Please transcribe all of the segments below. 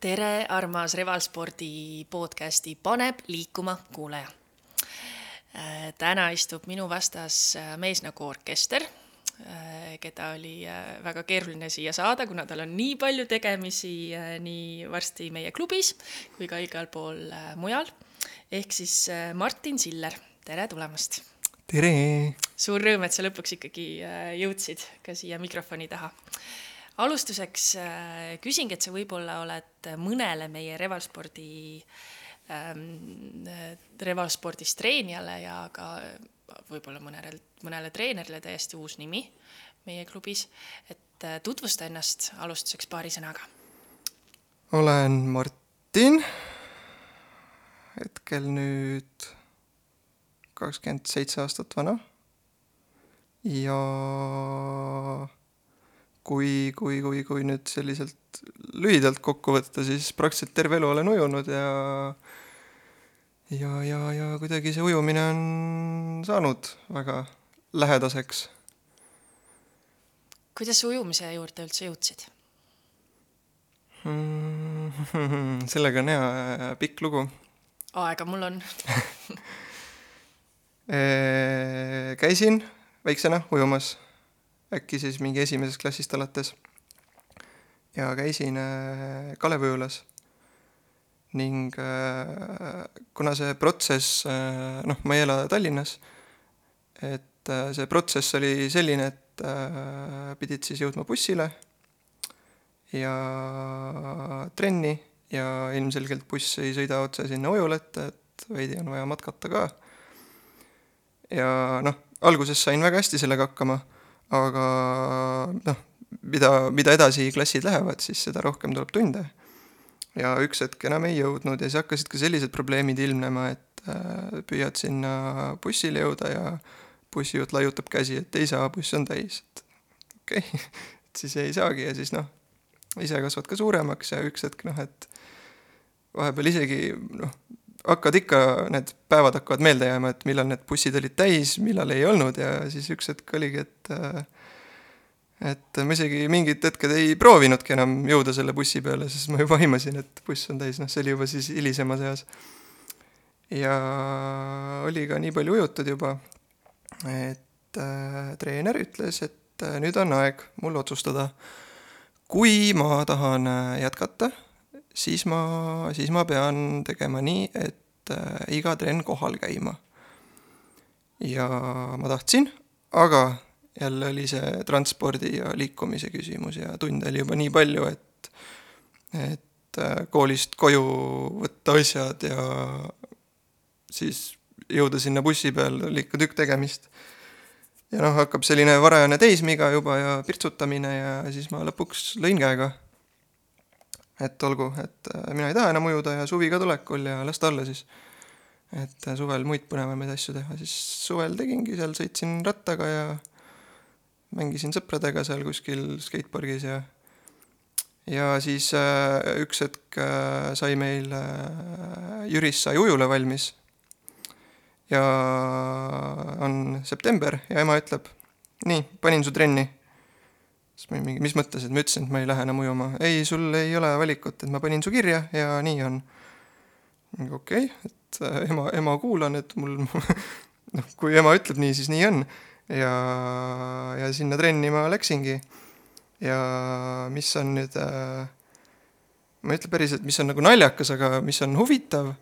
tere, armas Revalspordi podcasti Paneb liikuma kuulaja. Äh, täna istub minu vastas äh, mees nagu orkester, äh, keda oli väga keeruline siia saada, kuna tal on nii palju tegemisi nii varsti meie klubis kui ka igal pool mujal. ehk siis Martin Siller, tere tulemast! tere! suur rõõm, et sa lõpuks ikkagi jõudsid ka siia mikrofoni taha alustuseks äh, küsingi, et sa võib-olla oled mõnele meie revalspordi ähm,, revalspordis treenijale ja ka võib-olla mõnele, mõnele treenerile täiesti uus nimi meie klubis, et äh, tutvusta ennast alustuseks paari sõnaga. olen Martin, hetkel nüüd kakskümmend seitse aastat vana ja kui, kui, kui, kui nüüd selliselt lühidalt kokku võtta, siis praktiliselt terve elu olen ujunud ja ja, ja, ja kuidagi see ujumine on saanud väga lähedaseks. kuidas sa ujumise juurde üldse jõudsid mm,? sellega on hea pikk lugu. aega mul on käisin väiksena ujumas äkki siis mingi esimesest klassist alates. ja käisin äh, Kaleviujulas ning äh, kuna see protsess, äh, noh, ma ei ela Tallinnas, et see protsess oli selline, et pidid siis jõudma bussile ja trenni ja ilmselgelt buss ei sõida otse sinna ujulette, et veidi on vaja matkata ka. ja noh, alguses sain väga hästi sellega hakkama aga noh, mida, mida edasi klassid lähevad, siis seda rohkem tuleb tunde. ja üks hetk enam ei jõudnud ja siis hakkasid ka sellised probleemid ilmnema, et äh, püüad sinna bussile jõuda ja bussijuht laiutab käsi, et ei saa, buss on täis, et okei okay. et siis ei saagi ja siis noh, ise kasvad ka suuremaks ja üks hetk noh, et vahepeal isegi noh, hakkad ikka, need päevad hakkavad meelde jääma, et millal need bussid olid täis, millal ei olnud ja siis üks hetk oligi, et et ma isegi mingid hetked ei proovinudki enam jõuda selle bussi peale, sest ma juba aimasin, et buss on täis, noh, see oli juba siis hilisemas eas. ja oli ka nii palju ujutud juba, et äh, treener ütles, et äh, nüüd on aeg mul otsustada, kui ma tahan äh, jätkata siis ma, siis ma pean tegema nii, et äh, iga trenn kohal käima. ja ma tahtsin, aga jälle oli see transpordi ja liikumise küsimus ja tunde oli juba nii palju, et, et äh, koolist koju võtta asjad ja siis jõuda sinna bussi peal, oli ikka tükk tegemist. ja noh, hakkab selline varajane teismiga juba ja pirtsutamine ja siis ma lõpuks lõin käega et olgu, et äh, mina ei taha enam ujuda ja suvi ka tulekul ja las ta olla siis. et äh, suvel muid põnevamaid asju teha, siis suvel tegingi seal, sõitsin rattaga ja mängisin sõpradega seal kuskil skatepargis ja ja siis äh, üks hetk äh, sai meil äh,, Jüris sai ujula valmis. ja on september ja ema ütleb, nii, panin su trenni siis ma mingi, mis mõttes, et ma ütlesin, et ma ei lähe enam ujuma. ei, sul ei ole valikut, et ma panin su kirja ja nii on. okei okay,, et äh, ema, ema kuulan, et mul noh, kui ema ütleb nii, siis nii on. ja, ja sinna trenni ma läksingi. ja mis on nüüd äh,, ma ei ütle päriselt, mis on nagu naljakas, aga mis on huvitav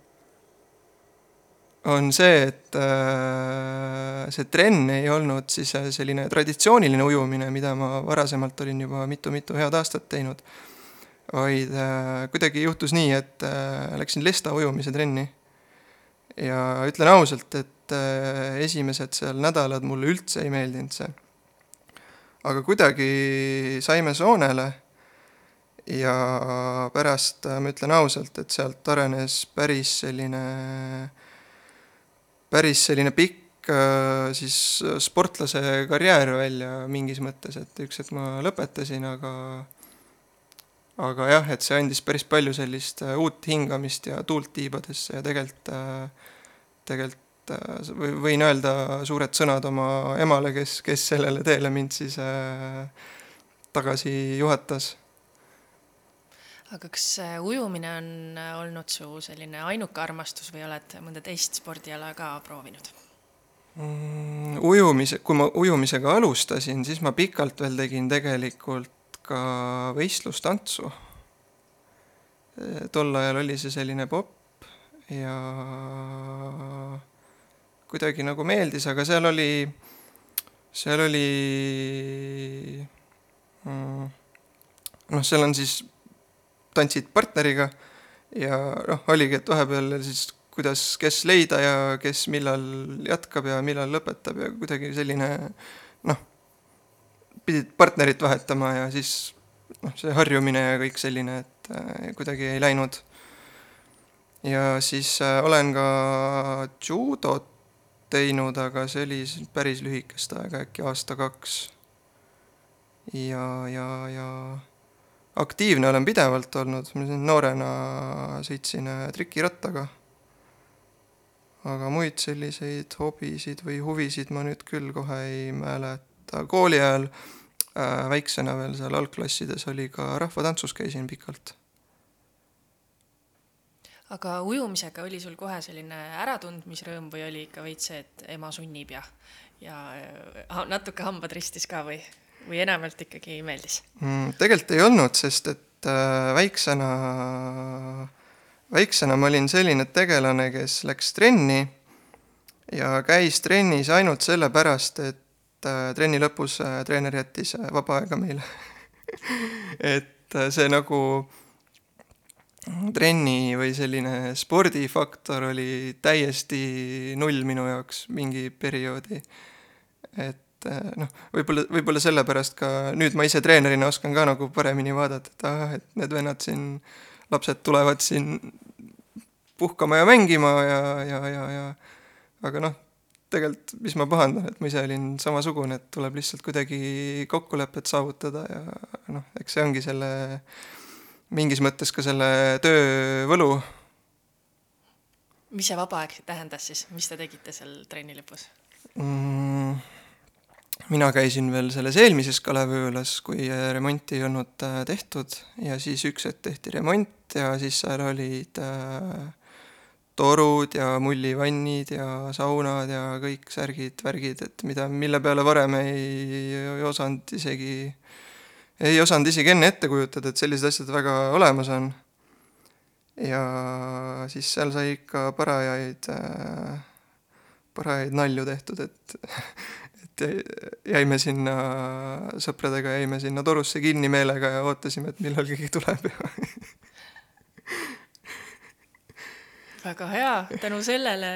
on see, et äh, see trenn ei olnud siis äh, selline traditsiooniline ujumine, mida ma varasemalt olin juba mitu-mitu head aastat teinud, vaid äh, kuidagi juhtus nii, et läksin Lesta ujumise trenni. ja ütlen ausalt, et esimesed seal nädalad mulle üldse ei meeldinud see. aga kuidagi saime soonele ja pärast ma ütlen ausalt, et sealt arenes päris selline äh, päris selline pikk äh, siis sportlase karjäär välja mingis mõttes, et üks hetk ma lõpetasin, aga aga jah, et see andis päris palju sellist äh, uut hingamist ja tuult tiibadesse ja tegelikult, äh, tegelikult või võin öelda suured sõnad oma emale, kes, kes sellele teele mind siis äh, tagasi juhatas aga kas äh, ujumine on äh, olnud su selline ainuke armastus või oled mõnda teist spordiala ka proovinud mm,? ujumise, kui ma ujumisega alustasin, siis ma pikalt veel tegin tegelikult ka võistlustantsu. tol ajal oli see selline popp ja kuidagi nagu meeldis, aga seal oli, seal oli mm, noh, seal on siis, tantsid partneriga ja noh, oligi, et vahepeal siis kuidas, kes leida ja kes millal jätkab ja millal lõpetab ja kuidagi selline noh, pidid partnerit vahetama ja siis noh, see harjumine ja kõik selline, et äh, kuidagi ei läinud. ja siis äh, olen ka judot teinud, aga see oli päris lühikest aega, äkki aasta-kaks. ja, ja, ja aktiivne olen pidevalt olnud, ma siin noorena sõitsin äh, trikirattaga. aga muid selliseid hobisid või huvisid ma nüüd küll kohe ei mäleta. kooli ajal äh, väiksena veel seal algklassides oli ka rahvatantsus käisin pikalt. aga ujumisega oli sul kohe selline äratundmisrõõm või oli ikka veits see, et ema sunnib ja, ja äh, natuke hambad ristis ka või? Või enamalt ikkagi meeldis mm,? tegelikult ei olnud, sest et äh, väiksena, väiksena ma olin selline tegelane, kes läks trenni ja käis trennis ainult sellepärast, et äh, trenni lõpus äh, treener jättis äh, vaba aega meile et äh, see nagu trenni või selline spordifaktor oli täiesti null minu jaoks mingi perioodi. et et eh, noh, võib-olla, võib-olla sellepärast ka nüüd ma ise treenerina oskan ka nagu paremini vaadata, et ahah, et need vennad siin, lapsed tulevad siin puhkama ja mängima ja, ja, ja, ja aga noh, tegelikult mis ma pahandan, et ma ise olin samasugune, et tuleb lihtsalt kuidagi kokkulepet saavutada ja noh, eks see ongi selle, mingis mõttes ka selle töö võlu. mis see vaba aeg tähendas siis, mis te tegite seal trenni lõpus mm.? Mina käisin veel selles eelmises Kaleviõulas, kui remonti ei olnud äh, tehtud ja siis üks hetk tehti remont ja siis seal olid äh, torud ja mullivannid ja saunad ja kõik särgid, värgid, et mida, mille peale varem ei, ei osanud isegi, ei osanud isegi enne ette kujutada, et sellised asjad väga olemas on. ja siis seal sai ikka parajaid äh,, parajaid nalju tehtud, et jäime sinna, sõpradega jäime sinna torusse kinni meelega ja ootasime, et millal keegi tuleb ja väga hea, tänu sellele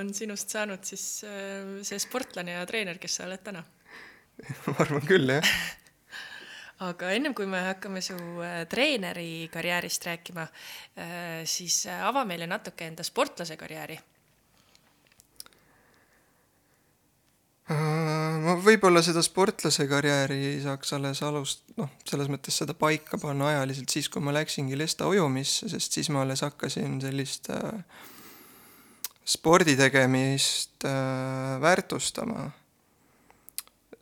on sinust saanud siis äh, see sportlane ja treener, kes sa oled täna. Ma arvan küll, jah. Aga ennem kui me hakkame su äh, treeneri karjäärist rääkima, äh, siis ava meile natuke enda sportlase karjääri ma võib-olla seda sportlase karjääri saaks alles alust-, noh, selles mõttes seda paika panna ajaliselt siis, kui ma läksingi Lesta ujumisse, sest siis ma alles hakkasin sellist äh, spordi tegemist äh, väärtustama.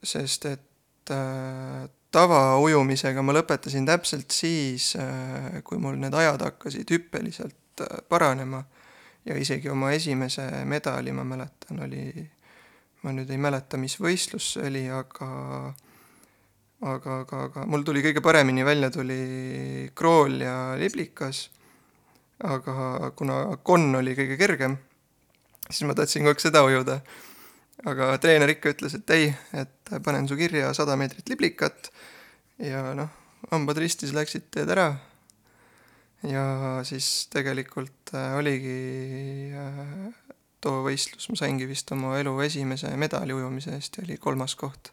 sest et äh, tavaujumisega ma lõpetasin täpselt siis äh,, kui mul need ajad hakkasid hüppeliselt äh, paranema ja isegi oma esimese medali, ma mäletan, oli ma nüüd ei mäleta, mis võistlus see oli, aga aga, aga, aga mul tuli kõige paremini välja, tuli krool ja liblikas, aga kuna konn oli kõige kergem, siis ma tahtsin kogu aeg seda ujuda. aga treener ikka ütles, et ei, et panen su kirja sada meetrit liblikat ja noh, hambad ristis läksid, teed ära. ja siis tegelikult oligi äh, too võistlus, ma saingi vist oma elu esimese medali ujumise eest ja oli kolmas koht.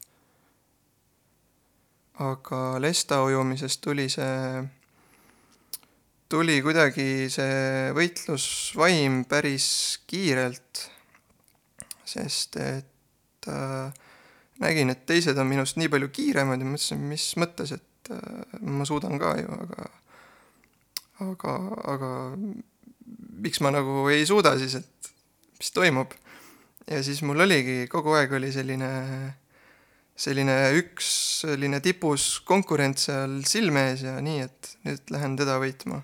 aga Lesta ujumisest tuli see, tuli kuidagi see võitlusvaim päris kiirelt, sest et äh, nägin, et teised on minust nii palju kiiremad ja mõtlesin, mis mõttes, et äh, ma suudan ka ju, aga aga, aga miks ma nagu ei suuda siis, et mis toimub. ja siis mul oligi, kogu aeg oli selline, selline üks selline tipus konkurent seal silme ees ja nii, et nüüd lähen teda võitma.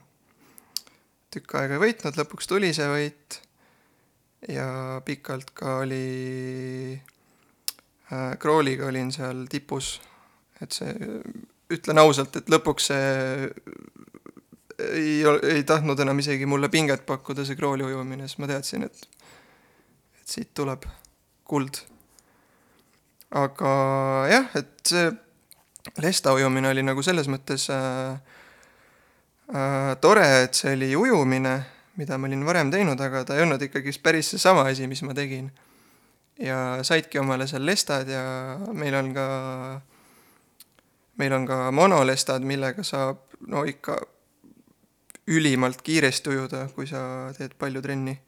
tükk aega ei võitnud, lõpuks tuli see võit ja pikalt ka oli äh,, Krooliga olin seal tipus, et see, ütlen ausalt, et lõpuks see ei, ei tahtnud enam isegi mulle pinget pakkuda, see Krooli ujumine, sest ma teadsin, et siit tuleb kuld aga jah, et see Lesta ujumine oli nagu selles mõttes äh, äh, tore, et see oli ujumine, mida ma olin varem teinud, aga ta ei olnud ikkagi päris seesama asi, mis ma tegin. ja saidki omale seal lestad ja meil on ka, meil on ka monolestad, millega saab no ikka ülimalt kiiresti ujuda, kui sa teed palju trenni.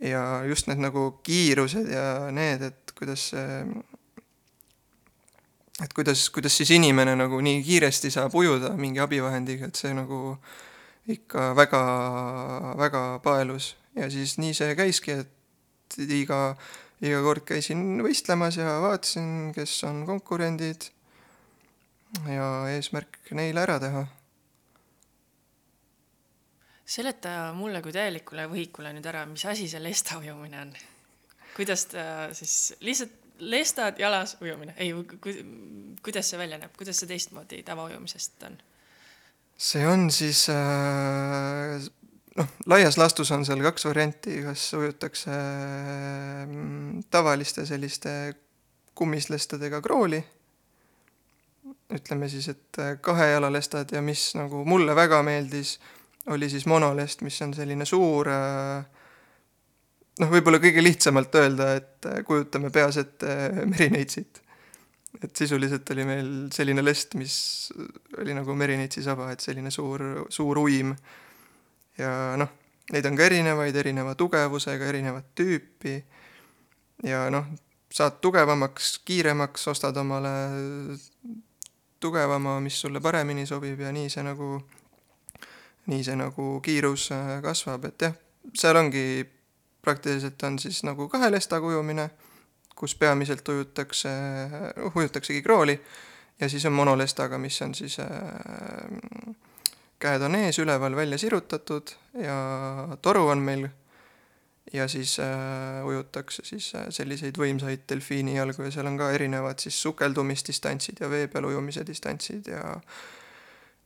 Ja just need nagu kiirused ja need, et kuidas see et kuidas, kuidas siis inimene nagu nii kiiresti saab ujuda mingi abivahendiga, et see nagu ikka väga, väga paelus. ja siis nii see käiski, et iga, iga kord käisin võistlemas ja vaatasin, kes on konkurendid ja eesmärk neile ära teha. Seleta mulle kui täielikule võhikule nüüd ära, mis asi see lesta ujumine on? kuidas ta siis lihtsalt lestad jalas ujumine, ei ku,, kuidas see välja näeb, kuidas see teistmoodi tavaujumisest on? see on siis äh, noh, laias laastus on seal kaks varianti, kas ujutakse mm, tavaliste selliste kummislestadega krooli, ütleme siis, et äh, kahejalalestad ja mis nagu mulle väga meeldis, oli siis monolest, mis on selline suur äh, noh, võib-olla kõige lihtsamalt öelda, et äh, kujutame peas ette äh, merineitsit. et sisuliselt oli meil selline lest, mis oli nagu merineitsi saba, et selline suur, suur uim. ja noh, neid on ka erinevaid, erineva tugevusega, erinevat tüüpi. ja noh, saad tugevamaks, kiiremaks, ostad omale tugevama, mis sulle paremini sobib ja nii see nagu, nii see nagu kiirus äh, kasvab, et jah, seal ongi praktiliselt on siis nagu kahe lestaga ujumine, kus peamiselt ujutakse, ujutaksegi krooli ja siis on monolestaga, mis on siis äh, käed on ees, üleval välja sirutatud ja toru on meil. Ja siis äh, ujutakse siis äh, selliseid võimsaid delfiini jalgu ja seal on ka erinevad siis sukeldumisdistantsid ja vee peal ujumise distantsid ja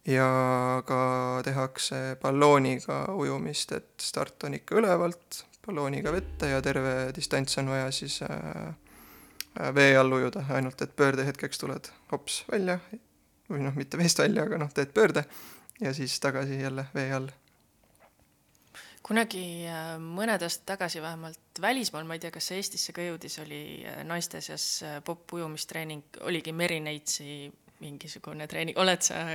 ja ka tehakse ballooniga ujumist, et start on ikka ülevalt, ballooniga vette ja terve distants on vaja siis äh, äh, vee all ujuda, ainult et pöördehetkeks tuled hops välja või noh, mitte veest välja, aga noh, teed pöörde ja siis tagasi jälle vee all. kunagi äh, mõned aastad tagasi vähemalt välismaal, ma ei tea, kas see Eestisse ka jõudis, oli naiste seas popp-ujumistreening, oligi Merineitsi mingisugune treening, oled sa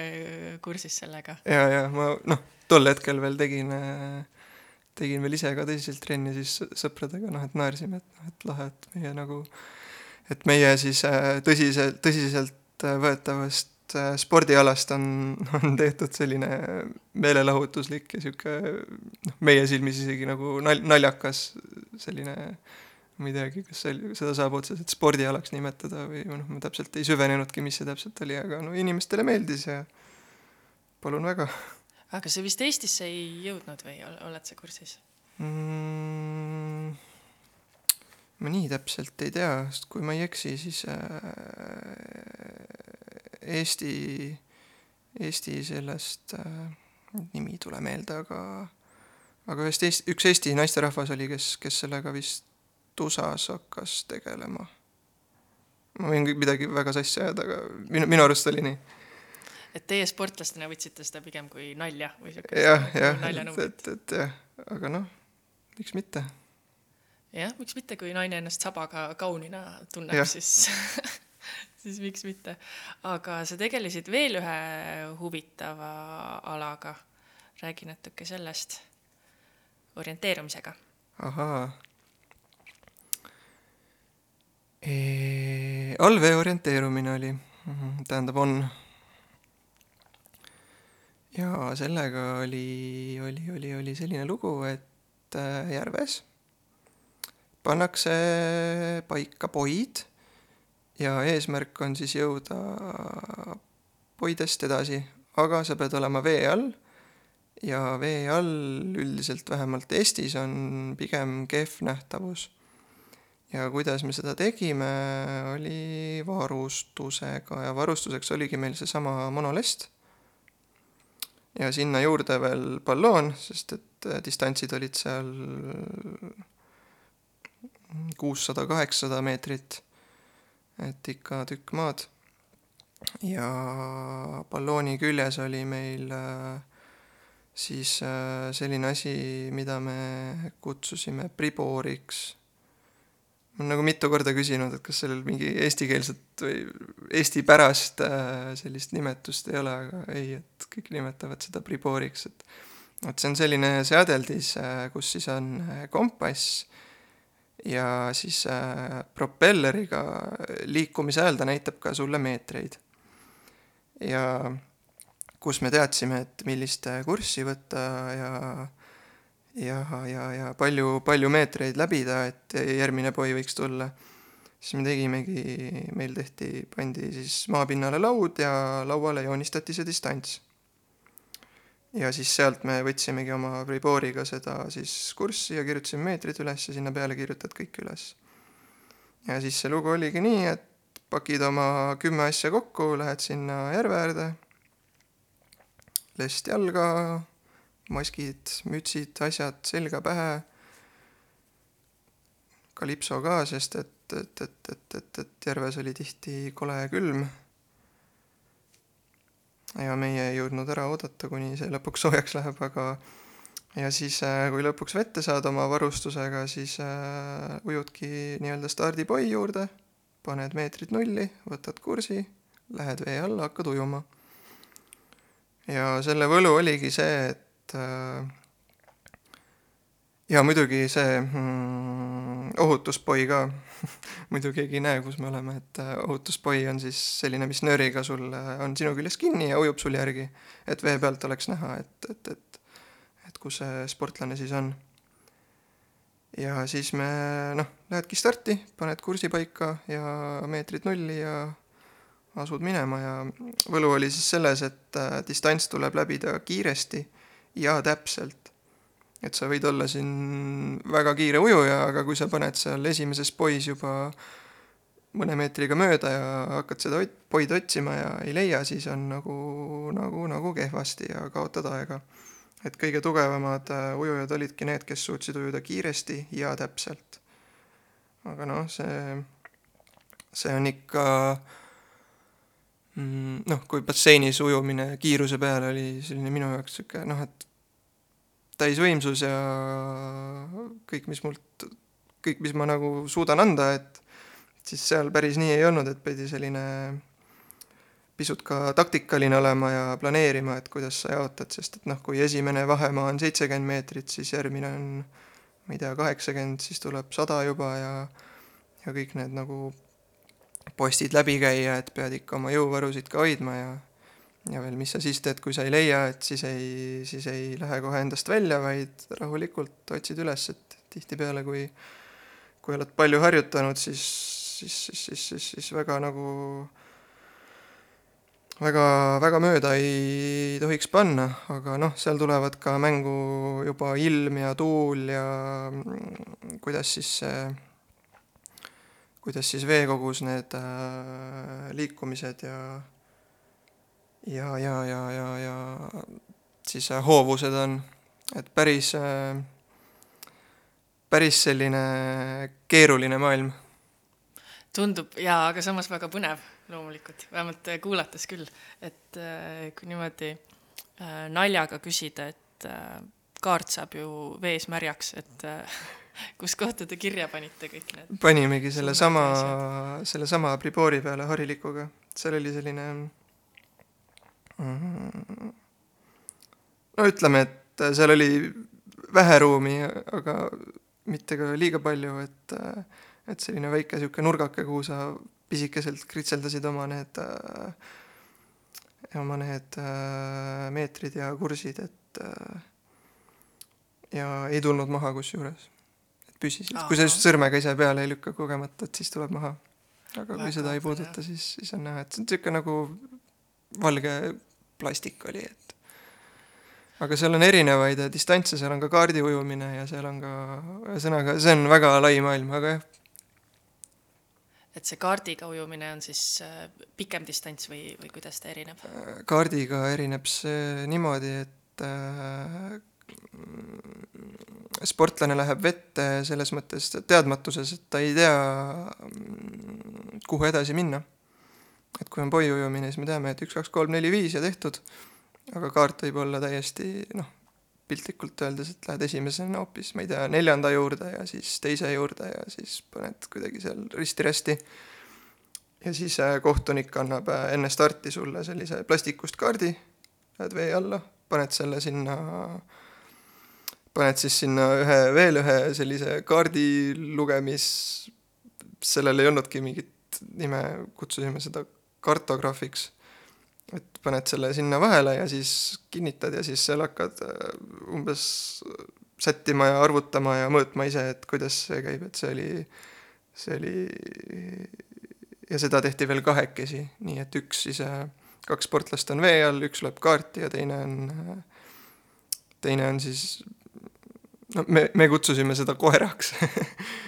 kursis sellega? ja, ja ma noh, tol hetkel veel tegin äh, tegin veel ise ka tõsiselt trenni siis sõpradega, noh, et naersime, et noh, et lahe, et meie nagu, et meie siis äh, tõsiselt, tõsiselt äh, võetavast äh, spordialast on, on tehtud selline meelelahutuslik ja sihuke noh, meie silmis isegi nagu nal-, naljakas selline ma ei teagi, kas see, seda saab otseselt spordialaks nimetada või noh, ma täpselt ei süvenenudki, mis see täpselt oli, aga no inimestele meeldis ja palun väga aga see vist Eestisse ei jõudnud või oled sa kursis mm,? ma nii täpselt ei tea, sest kui ma ei eksi, siis äh, Eesti, Eesti sellest äh,, nimi ei tule meelde, aga aga ühest Eesti, üks Eesti naisterahvas oli, kes, kes sellega vist USA-s hakkas tegelema. ma võin midagi väga sassi ajada, aga minu, minu arust oli nii et teie sportlastena võtsite seda pigem kui nalja või siukest jah, jah, et, et, et jah, aga noh, miks mitte. jah, miks mitte, kui naine ennast sabaga kaunina tunneb, siis siis miks mitte. aga sa tegelesid veel ühe huvitava alaga. räägi natuke sellest, orienteerumisega. ahaa. Allvee orienteerumine oli, mhm, tähendab, on ja sellega oli, oli, oli, oli selline lugu, et äh, järves pannakse paika poid ja eesmärk on siis jõuda Poidest edasi, aga sa pead olema vee all ja vee all üldiselt vähemalt Eestis on pigem kehv nähtavus. Ja kuidas me seda tegime, oli varustusega ja varustuseks oligi meil seesama monolest ja sinna juurde veel balloon, sest et distantsid olid seal kuussada, kaheksasada meetrit, et ikka tükk maad. ja ballooni küljes oli meil äh, siis äh, selline asi, mida me kutsusime priboriks. Ma olen nagu mitu korda küsinud, et kas sellel mingi eestikeelset või eestipärast äh, sellist nimetust ei ole, aga ei, et kõik nimetavad seda priboriks, et et see on selline seadeldis, kus siis on kompass ja siis äh, propelleriga liikumise ajal ta näitab ka sulle meetreid. ja kus me teadsime, et millist kurssi võtta ja ja, ja, ja palju, palju meetreid läbida, et järgmine poi võiks tulla. siis me tegimegi, meil tehti, pandi siis maapinnale laud ja lauale joonistati see distants ja siis sealt me võtsimegi oma Pribooriga seda siis kurssi ja kirjutasime meetrid üles ja sinna peale kirjutad kõik üles. ja siis see lugu oligi nii, et pakid oma kümme asja kokku, lähed sinna järve äärde, lest jalga, maskid, mütsid, asjad selga pähe, kalipso ka, sest et, et, et, et, et, et järves oli tihti kole külm ja meie ei jõudnud ära oodata, kuni see lõpuks soojaks läheb, aga ja siis, äh, kui lõpuks vette saad oma varustusega, siis äh, ujudki nii-öelda stardipoi juurde, paned meetrid nulli, võtad kursi, lähed vee alla, hakkad ujuma. ja selle võlu oligi see, et äh, ja muidugi see mm, ohutuspoi ka muidu keegi ei näe, kus me oleme, et äh, ohutuspoi on siis selline, mis nööriga sul äh, on sinu küljes kinni ja ujub sul järgi. et vee pealt oleks näha, et, et, et, et kus see sportlane siis on. ja siis me noh, lähedki starti, paned kursi paika ja meetrid nulli ja asud minema ja võlu oli siis selles, et distants tuleb läbida kiiresti ja täpselt et sa võid olla siin väga kiire ujuja, aga kui sa paned seal esimeses pois juba mõne meetriga mööda ja hakkad seda poid otsima ja ei leia, siis on nagu, nagu, nagu kehvasti ja kaotad aega. et kõige tugevamad äh, ujujad olidki need, kes suutsid ujuda kiiresti ja täpselt. aga noh, see, see on ikka mm, noh, kui basseinis ujumine kiiruse peale oli selline minu jaoks sihuke noh, et täisvõimsus ja kõik, mis mult, kõik, mis ma nagu suudan anda, et siis seal päris nii ei olnud, et pidi selline pisut ka taktikaline olema ja planeerima, et kuidas sa jaotad, sest et noh, kui esimene vahemaa on seitsekümmend meetrit, siis järgmine on ma ei tea, kaheksakümmend, siis tuleb sada juba ja ja kõik need nagu postid läbi käia, et pead ikka oma jõuvarusid ka hoidma ja ja veel, mis sa siis teed, kui sa ei leia, et siis ei, siis ei lähe kohe endast välja, vaid rahulikult otsid üles, et tihtipeale, kui kui oled palju harjutanud, siis, siis, siis, siis, siis, siis väga nagu väga, väga mööda ei tohiks panna, aga noh, seal tulevad ka mängu juba ilm ja tuul ja mm, kuidas siis see, kuidas siis veekogus need äh, liikumised ja ja, ja, ja, ja, ja siis äh, hoovused on, et päris, äh, päris selline keeruline maailm. tundub jaa, aga samas väga põnev loomulikult, vähemalt äh, kuulates küll, et kui niimoodi naljaga küsida, et kaart saab ju vees märjaks, et kus kohta te kirja panite kõik need? panimegi sellesama, sellesama Pribori peale harilikuga, seal oli selline. No ütleme, et seal oli vähe ruumi, aga mitte ka liiga palju, et et selline väike niisugune nurgake, kuhu sa pisikeselt kritseldasid oma need, oma need meetrid ja kursid, et ja ei tulnud maha kusjuures. et püsisid, kui sa just sõrmega ise peale ei lükka kogemata, et siis tuleb maha. aga Väga kui seda ei puuduta, siis, siis on näha, et see on niisugune nagu valge plastik oli, et aga seal on erinevaid distantse, seal on ka kaardi ujumine ja seal on ka, ühesõnaga, see on väga lai maailm, aga jah, et see kaardiga ujumine on siis äh, pikem distants või, või kuidas ta erineb? kaardiga erineb see niimoodi, et äh, sportlane läheb vette selles mõttes teadmatuses, et ta ei tea, mm, kuhu edasi minna. Et kui on poi ujumine, siis me teame, et üks, kaks, kolm, neli, viis ja tehtud, aga kaart võib olla täiesti noh, piltlikult öeldes, et lähed esimesena hoopis, ma ei tea, neljanda juurde ja siis teise juurde ja siis paned kuidagi seal risti-rästi. ja siis äh, kohtunik annab äh, enne starti sulle sellise plastikust kaardi, lähed vee alla, paned selle sinna, paned siis sinna ühe, veel ühe sellise kaardi lugemis, sellel ei olnudki mingit nime, kutsusime seda kartograafiks et paned selle sinna vahele ja siis kinnitad ja siis seal hakkad äh, umbes sättima ja arvutama ja mõõtma ise, et kuidas see käib, et see oli, see oli ja seda tehti veel kahekesi, nii et üks äh, kaks sportlast on vee all, üks lööb kaarti ja teine on, äh, teine on siis, no me, me kutsusime seda koeraks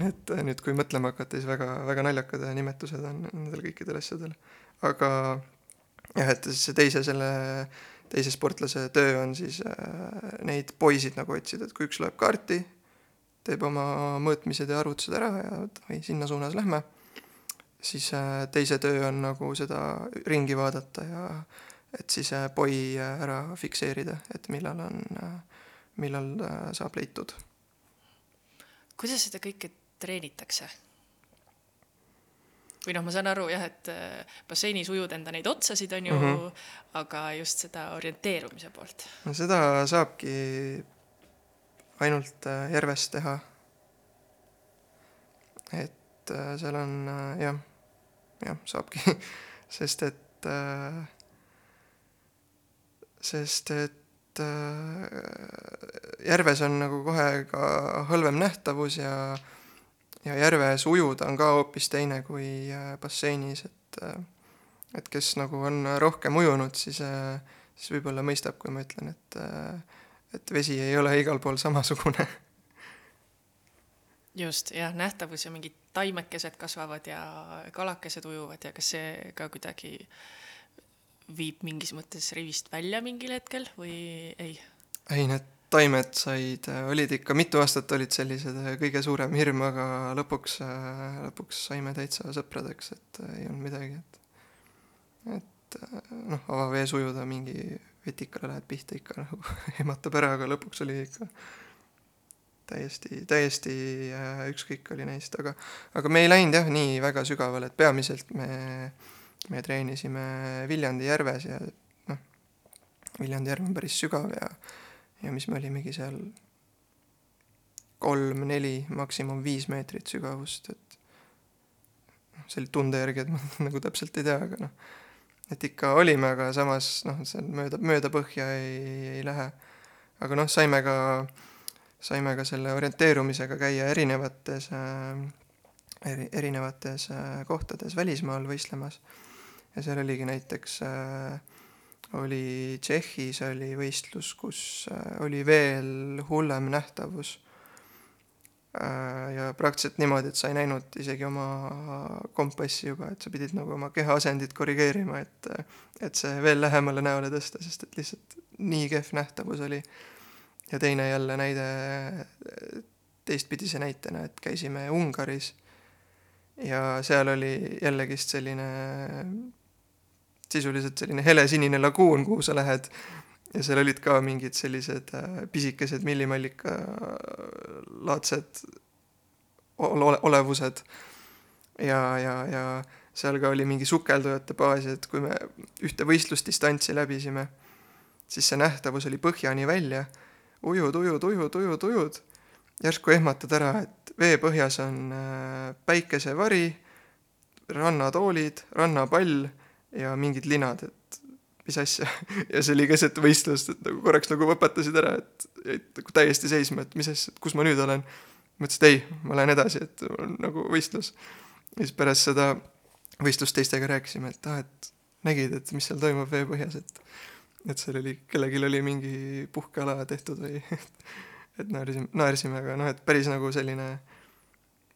et nüüd, kui mõtlema hakata, siis väga, väga naljakad nimetused on nendel kõikidel asjadel. aga jah, et siis see teise selle, teise sportlase töö on siis äh, neid poisid nagu otsida, et kui üks loeb kaarti, teeb oma mõõtmised ja arvutused ära ja oi, sinna suunas lähme, siis äh, teise töö on nagu seda ringi vaadata ja et siis äh, poi äh, ära fikseerida, et millal on äh,, millal äh, saab leitud. kuidas seda kõike treenitakse? või noh, ma saan aru jah, et äh, basseinis ujud enda neid otsasid, on ju mm, -hmm. aga just seda orienteerumise poolt. no seda saabki ainult äh, järves teha. et äh, seal on äh, jah, jah, saabki sest et äh, sest et äh, järves on nagu kohe ka halvem nähtavus ja ja järves ujuda on ka hoopis teine kui äh, basseinis, et äh, et kes nagu on rohkem ujunud, siis, äh, siis võib-olla mõistab, kui ma ütlen, et et vesi ei ole igal pool samasugune. just, jah, nähtavus ja mingid taimekesed kasvavad ja kalakesed ujuvad ja kas see ka kuidagi viib mingis mõttes rivist välja mingil hetkel või ei? ei, need taimed said, olid ikka mitu aastat olid sellised kõige suurem hirm, aga lõpuks, lõpuks saime täitsa sõpradeks, et ei olnud midagi, et et noh, avavees ujuda mingi vetikale lähed pihta ikka nagu ehmatab ära, aga lõpuks oli ikka täiesti, täiesti äh, ükskõik oli neist, aga aga me ei läinud jah, nii väga sügavale, et peamiselt me, me treenisime Viljandi järves ja noh, Viljandi järv on päris sügav ja ja mis me olimegi seal kolm-neli, maksimum viis meetrit sügavust, et noh, see oli tunde järgi, et ma nagu täpselt ei tea, aga noh, et ikka olime, aga samas noh, seal mööda, mööda põhja ei, ei lähe. aga noh, saime ka, saime ka selle orienteerumisega käia erinevates äh, eri, erinevates äh, kohtades välismaal võistlemas. ja seal oligi näiteks äh, oli Tšehhis oli võistlus, kus äh, oli veel hullem nähtavus. Äh, ja praktiliselt niimoodi, et sa ei näinud isegi oma kompassi juba, et sa pidid nagu oma keha asendit korrigeerima, et, et see veel lähemale näole tõsta, sest et lihtsalt nii kehv nähtavus oli. ja teine jälle näide teistpidise näitena, et käisime Ungaris ja seal oli jällegist selline sisuliselt selline helesinine laguun, kuhu sa lähed. Ja seal olid ka mingid sellised äh, pisikesed millimallika laadsed ole, olevused. ja, ja, ja seal ka oli mingi sukeldujate baas, et kui me ühte võistlusdistantsi läbisime, siis see nähtavus oli põhjani välja, ujud, ujud, ujud, ujud, ujud, järsku ehmatad ära, et veepõhjas on äh, päikesevari, rannatoolid, rannapall ja mingid linad, et mis asja. ja see oli keset võistlust, et nagu korraks nagu võpatasid ära, et jäid nagu täiesti seisma, et mis asja, kus ma nüüd olen. mõtlesin, et ei, ma lähen edasi, et on nagu võistlus. ja siis pärast seda võistlust teistega rääkisime, et ah, et nägid, et mis seal toimub veepõhjas, et et seal oli, kellelgi oli mingi puhkeala tehtud või et naersime, naersime, aga noh, et päris nagu selline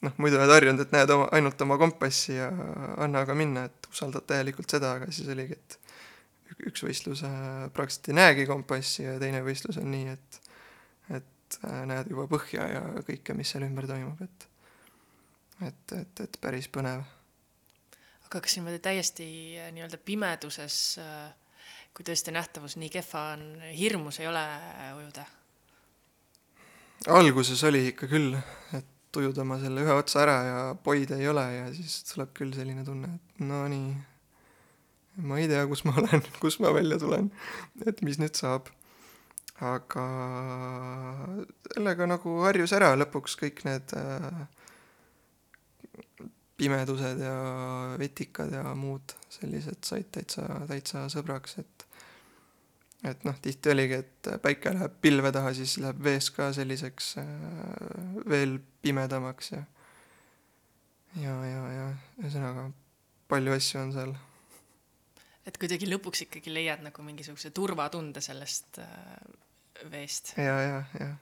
noh, muidu oled harjunud, et näed oma, ainult oma kompassi ja anna aga minna, et usaldad täielikult seda, aga siis oligi, et üks võistlus äh, praktiliselt ei näegi kompassi ja teine võistlus on nii, et et äh, näed juba põhja ja kõike, mis seal ümber toimub, et et, et, et päris põnev. aga kas niimoodi täiesti äh, nii-öelda pimeduses, kui tõesti nähtavus nii kehva on, hirmus ei ole ujuda? alguses oli ikka küll, et ujud oma selle ühe otsa ära ja poid ei ole ja siis tuleb küll selline tunne, et no nii, ma ei tea, kus ma olen, kus ma välja tulen, et mis nüüd saab. aga sellega nagu harjus ära lõpuks kõik need äh, pimedused ja vetikad ja muud sellised said täitsa, täitsa sõbraks, et et noh, tihti oligi, et päike läheb pilve taha, siis läheb vees ka selliseks äh, veel pimedamaks ja ja, ja, ja ühesõnaga palju asju on seal. et kuidagi lõpuks ikkagi leiad nagu mingisuguse turvatunde sellest äh, veest. ja, ja, ja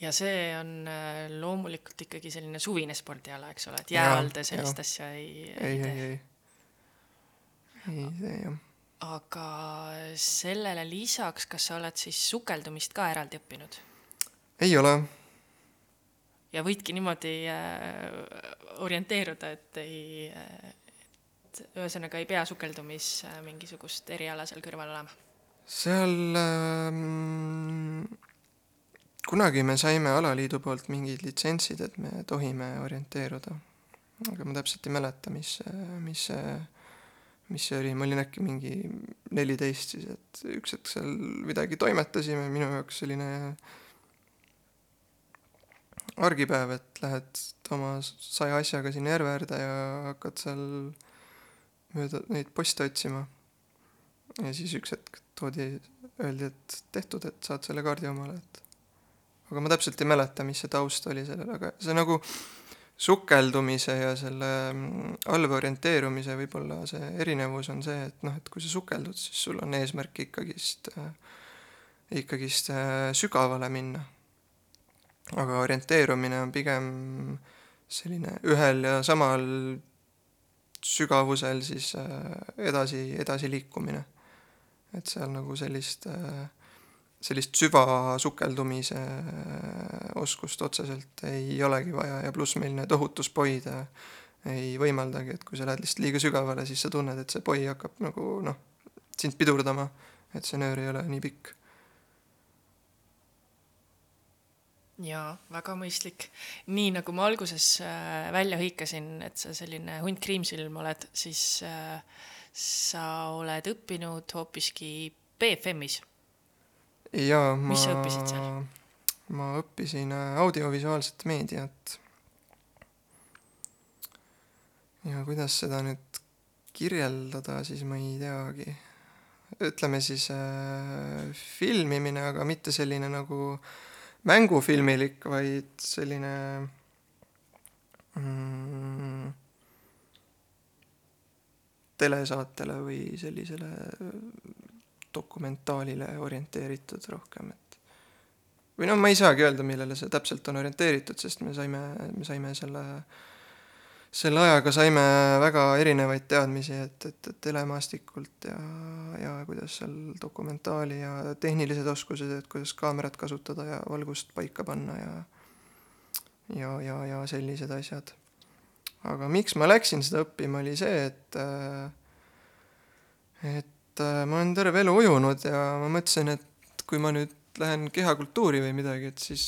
ja see on äh, loomulikult ikkagi selline suvine spordiala, eks ole, et jää all te sellist ja. asja ei, ei, ei, ei, ei, ei tee jah. Aga sellele lisaks, kas sa oled siis sukeldumist ka eraldi õppinud? ei ole. ja võidki niimoodi äh, orienteeruda, et ei äh,, et ühesõnaga ei pea sukeldumis äh, mingisugust eriala seal kõrval olema? seal äh, kunagi me saime alaliidu poolt mingid litsentsid, et me tohime orienteeruda. aga ma täpselt ei mäleta, mis, mis see, mis see oli, ma olin äkki mingi neliteist siis, et üks hetk seal midagi toimetasime, minu jaoks selline argipäev, et lähed oma saja asjaga sinna järve äärde ja hakkad seal mööda neid poste otsima. ja siis üks hetk toodi, öeldi, et tehtud, et saad selle kaardi omale, et aga ma täpselt ei mäleta, mis see taust oli sellel, aga see nagu sukeldumise ja selle mm, allvee orienteerumise võib-olla see erinevus on see, et noh, et kui sa sukeldud, siis sul on eesmärk ikkagist äh,, ikkagist äh, sügavale minna. aga orienteerumine on pigem selline ühel ja samal sügavusel siis äh, edasi, edasiliikumine. et seal nagu sellist äh, sellist süvasukeldumise äh, oskust otseselt ei olegi vaja ja pluss meil need ohutuspoid äh, ei võimaldagi, et kui sa lähed lihtsalt liiga sügavale, siis sa tunned, et see poi hakkab nagu noh, sind pidurdama, et see nöör ei ole nii pikk. jaa, väga mõistlik. nii nagu ma alguses äh, välja hõikasin, et sa selline hunt kriimsilm oled, siis sa oled õppinud hoopiski BFM-is jaa, ma. mis sa õppisid seal? ma õppisin äh, audiovisuaalset meediat. ja kuidas seda nüüd kirjeldada, siis ma ei teagi. ütleme siis äh, filmimine, aga mitte selline nagu mängufilmilik, vaid selline mm, telesaatele või sellisele dokumentaalile orienteeritud rohkem, et või noh, ma ei saagi öelda, millele see täpselt on orienteeritud, sest me saime, me saime selle, selle ajaga saime väga erinevaid teadmisi, et, et, et telemaastikult ja, ja kuidas seal dokumentaali ja tehnilised oskused, et kuidas kaamerat kasutada ja valgust paika panna ja ja, ja, ja sellised asjad. aga miks ma läksin seda õppima, oli see, et et et äh, ma olen terve elu ujunud ja ma mõtlesin, et kui ma nüüd lähen kehakultuuri või midagi, et siis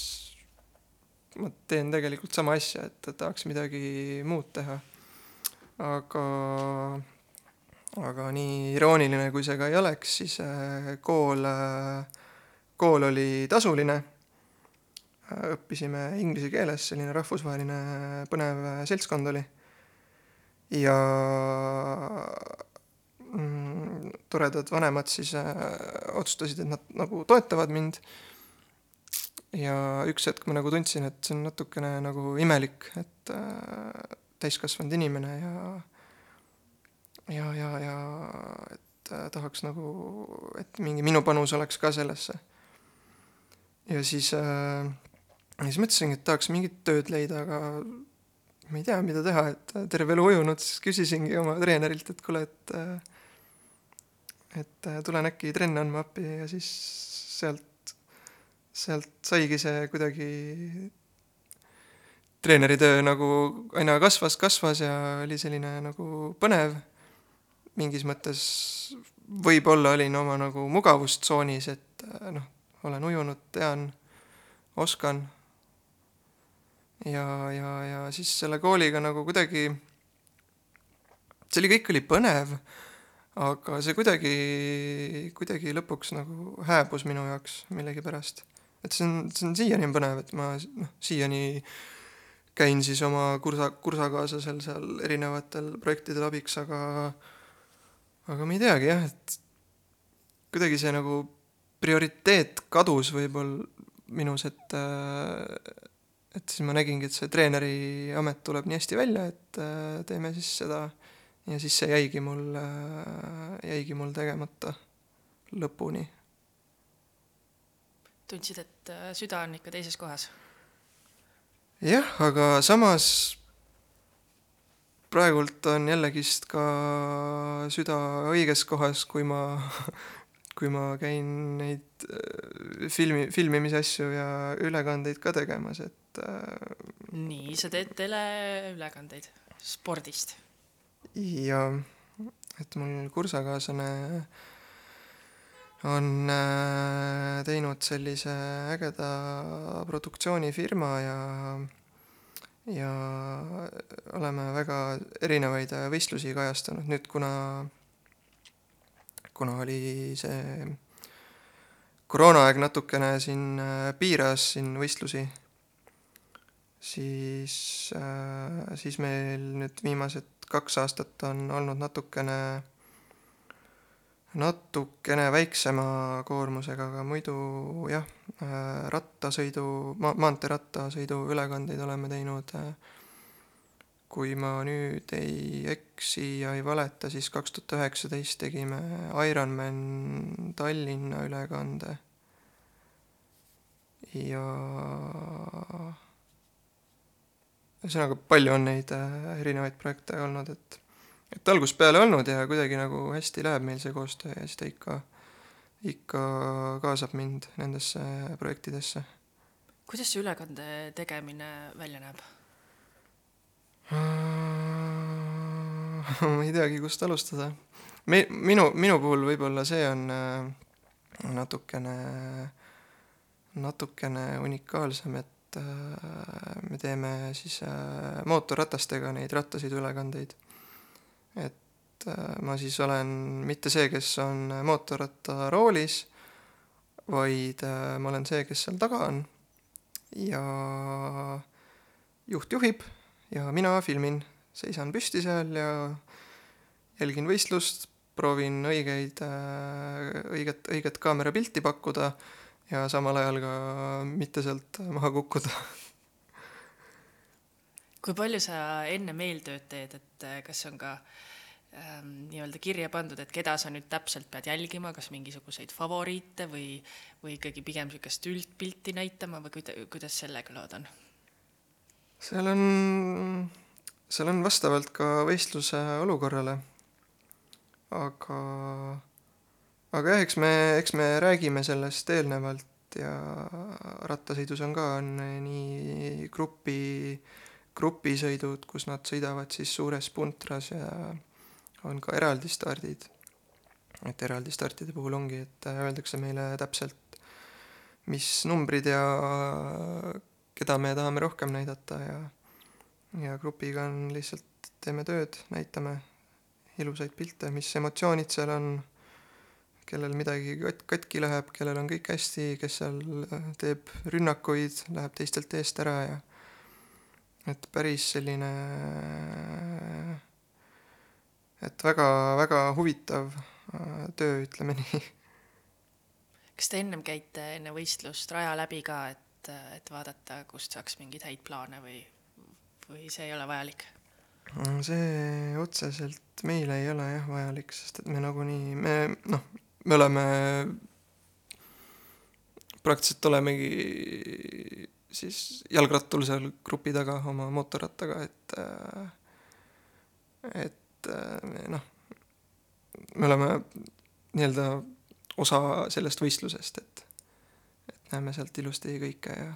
ma teen tegelikult sama asja, et tahaks midagi muud teha. aga, aga nii irooniline, kui see ka ei oleks, siis äh, kool, äh, kool oli tasuline. õppisime inglise keeles, selline rahvusvaheline põnev seltskond oli. ja toredad vanemad siis äh, otsustasid, et nad nagu toetavad mind. ja üks hetk ma nagu tundsin, et see on natukene nagu imelik, et äh, täiskasvanud inimene ja ja, ja, ja et äh, tahaks nagu, et mingi minu panus oleks ka sellesse. ja siis äh,, siis mõtlesingi, et tahaks mingit tööd leida, aga ma ei tea, mida teha, et terve elu ujunud, siis küsisingi oma treenerilt, et kuule, et äh, et äh, tulen äkki trenne andma appi ja siis sealt, sealt saigi see kuidagi treeneritöö nagu aina kasvas, kasvas ja oli selline nagu põnev. mingis mõttes võib-olla olin oma nagu mugavustsoonis, et äh, noh, olen ujunud, tean, oskan. ja, ja, ja siis selle kooliga nagu kuidagi, see oli, kõik oli põnev aga see kuidagi, kuidagi lõpuks nagu hääbus minu jaoks millegipärast. et see on, see on siiani on põnev, et ma noh, siiani käin siis oma kursa, kursakaaslasel seal erinevatel projektidel abiks, aga aga ma ei teagi jah, et kuidagi see nagu prioriteet kadus võib-olla minus, et et siis ma nägingi, et see treeneri amet tuleb nii hästi välja, et teeme siis seda äh, ja siis see jäigi mul, äh, jäigi mul tegemata lõpuni. tundsid, et äh, süda on ikka teises kohas? jah, aga samas praegult on jällegist ka süda õiges kohas, kui ma, kui ma käin neid äh, filmi, filmimise asju ja ülekandeid ka tegemas, et nii, sa teed teleülekandeid spordist ja et mul kursakaaslane on äh, teinud sellise ägeda produktsioonifirma ja ja oleme väga erinevaid võistlusi kajastanud, nüüd kuna, kuna oli see koroonaaeg natukene siin äh, piiras siin võistlusi, siis, äh, siis meil nüüd viimased kaks aastat on olnud natukene, natukene väiksema koormusega, aga muidu jah, äh, rattasõidu, ma-, maanteerattasõidu ülekandeid oleme teinud, äh, kui ma nüüd ei eksi ja ei valeta, siis kaks tuhat üheksateist tegime Ironman Tallinna ülekande. Ja ühesõnaga palju on neid äh, erinevaid projekte olnud, et et algusest peale olnud ja kuidagi nagu hästi läheb meil see koostöö ja siis ta ikka, ikka kaasab mind nendesse projektidesse. kuidas see ülekande tegemine välja näeb? ma ei teagi, kust alustada. me, minu, minu puhul võib-olla see on äh, natukene, natukene unikaalsem, et et äh, me teeme siis äh, mootorratastega neid rattasõiduülekandeid. et äh, ma siis olen mitte see, kes on mootorrattaroolis, vaid ma olen see, kes seal taga on. Ja juht juhib ja mina filmin, seisan püsti seal ja jälgin võistlust, proovin õigeid, õiget, õiget kaamerapilti pakkuda ja samal ajal ka mitte sealt maha kukkuda. kui palju sa ennem eeltööd teed, et äh, kas on ka ähm, nii-öelda kirja pandud, et keda sa nüüd täpselt pead jälgima, kas mingisuguseid favoriite või, või ikkagi pigem niisugust üldpilti näitama või kuida-, kuidas sellega lood on? seal on, seal on vastavalt ka võistluse olukorrale, aga aga jah, eks me, eks me räägime sellest eelnevalt ja rattasõidus on ka, on nii grupi, grupisõidud, kus nad sõidavad siis suures puntras ja on ka eraldi stardid. et eraldi startide puhul ongi, et öeldakse meile täpselt, mis numbrid ja keda me tahame rohkem näidata ja ja grupiga on lihtsalt, teeme tööd, näitame ilusaid pilte, mis emotsioonid seal on kellel midagi kat-, katki läheb, kellel on kõik hästi, kes seal äh, teeb rünnakuid, läheb teistelt eest ära ja et päris selline, et väga-väga huvitav äh, töö, ütleme nii. kas te ennem käite enne võistlust raja läbi ka, et, et vaadata, kust saaks mingeid häid plaane või, või see ei ole vajalik? see otseselt meile ei ole jah vajalik, sest et me nagunii, me noh, me oleme, praktiliselt olemegi siis jalgrattul seal grupi taga oma mootorrattaga, et et noh, me oleme nii-öelda osa sellest võistlusest, et et näeme sealt ilusti kõike ja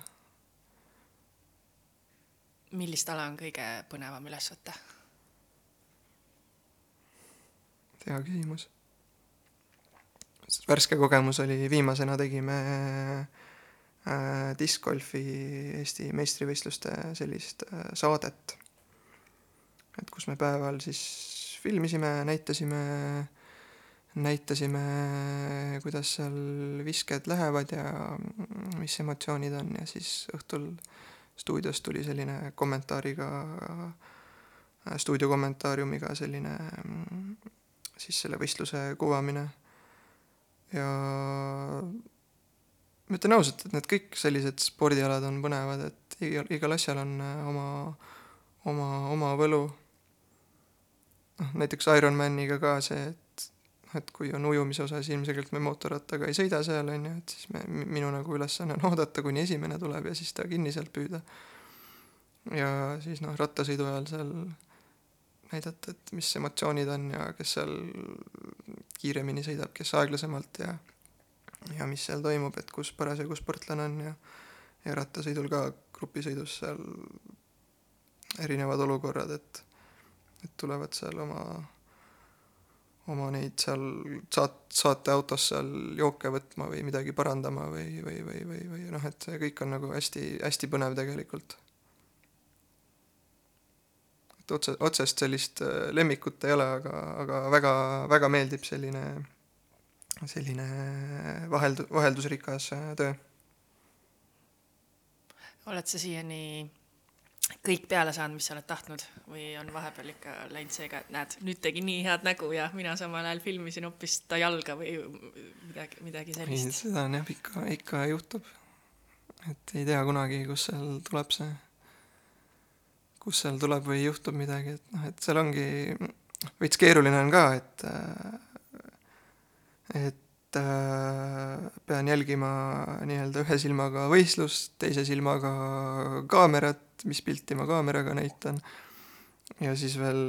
millist ala on kõige põnevam üles võtta? hea küsimus. Värske kogemus oli, viimasena tegime äh, diskgolfi Eesti meistrivõistluste sellist äh, saadet. et kus me päeval siis filmisime, näitasime, näitasime, kuidas seal visked lähevad ja mis emotsioonid on ja siis õhtul stuudios tuli selline kommentaariga, stuudiokommentaariumiga selline siis selle võistluse kuvamine ja ma ütlen ausalt, et need kõik sellised spordialad on põnevad, et igal, igal asjal on oma, oma, oma võlu. noh, näiteks Ironmaniga ka see, et et kui on ujumise osas ilmselgelt me mootorrattaga ei sõida seal, on ju, et siis me, minu nagu ülesanne on oodata, kuni esimene tuleb ja siis ta kinni sealt püüda. ja siis noh, rattasõidu ajal seal näidata, et mis emotsioonid on ja kes seal kiiremini sõidab, kes aeglasemalt ja ja mis seal toimub, et kus parasjagu sportlane on ja ja rattasõidul ka grupisõidus seal erinevad olukorrad, et et tulevad seal oma oma neid seal saat-, saateautos seal jooke võtma või midagi parandama või, või, või, või, või noh, et see kõik on nagu hästi, hästi põnev tegelikult. Et otse, otsest sellist äh, lemmikut ei ole, aga, aga väga, väga meeldib selline, selline vaheldu-, vaheldusrikas äh, töö. oled sa siiani kõik peale saanud, mis sa oled tahtnud või on vahepeal ikka läinud seega, et näed, nüüd tegi nii head nägu ja mina samal ajal filmisin hoopis ta jalga või midagi, midagi sellist? seda on jah, ikka, ikka juhtub. et ei tea kunagi, kus seal tuleb see, kus seal tuleb või juhtub midagi, et noh, et seal ongi, veits keeruline on ka, et et Äh, pean jälgima nii-öelda ühe silmaga võistlust, teise silmaga kaamerat, mis pilti ma kaameraga näitan, ja siis veel,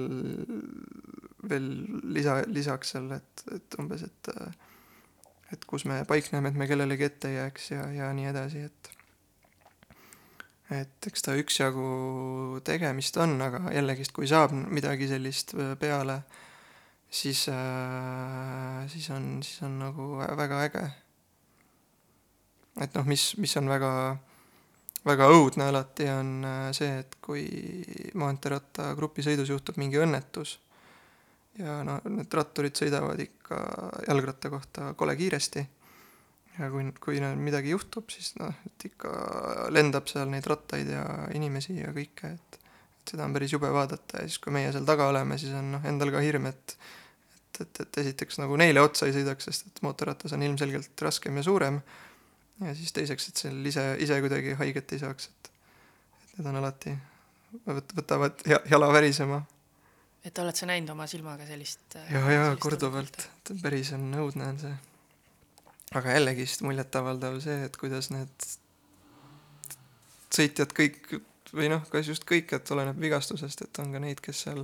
veel lisa, lisaks seal, et, et umbes, et et kus me paikneme, et me kellelegi ette ei jääks ja, ja nii edasi, et et eks ta üksjagu tegemist on, aga jällegist, kui saab midagi sellist peale äh, siis äh,, siis on, siis on nagu väga äge. et noh, mis, mis on väga, väga õudne alati, on äh, see, et kui maanteeratta grupisõidus juhtub mingi õnnetus ja no need ratturid sõidavad ikka jalgratta kohta kole kiiresti ja kui, kui neil midagi juhtub, siis noh, et ikka lendab seal neid rattaid ja inimesi ja kõike, et et seda on päris jube vaadata ja siis, kui meie seal taga oleme, siis on noh, endal ka hirm, et et, et, et esiteks nagu neile otsa ei sõidaks, sest et mootorratas on ilmselgelt raskem ja suurem, ja siis teiseks, et seal ise, ise kuidagi haiget ei saaks, et et need on alati, võt-, võtavad ja, jala värisema. et oled sa näinud oma silmaga sellist ja, ja korduvalt, päris on õudne on see. Aga jällegist muljetavaldav see, et kuidas need sõitjad kõik või noh, kas just kõik, et oleneb vigastusest, et on ka neid, kes seal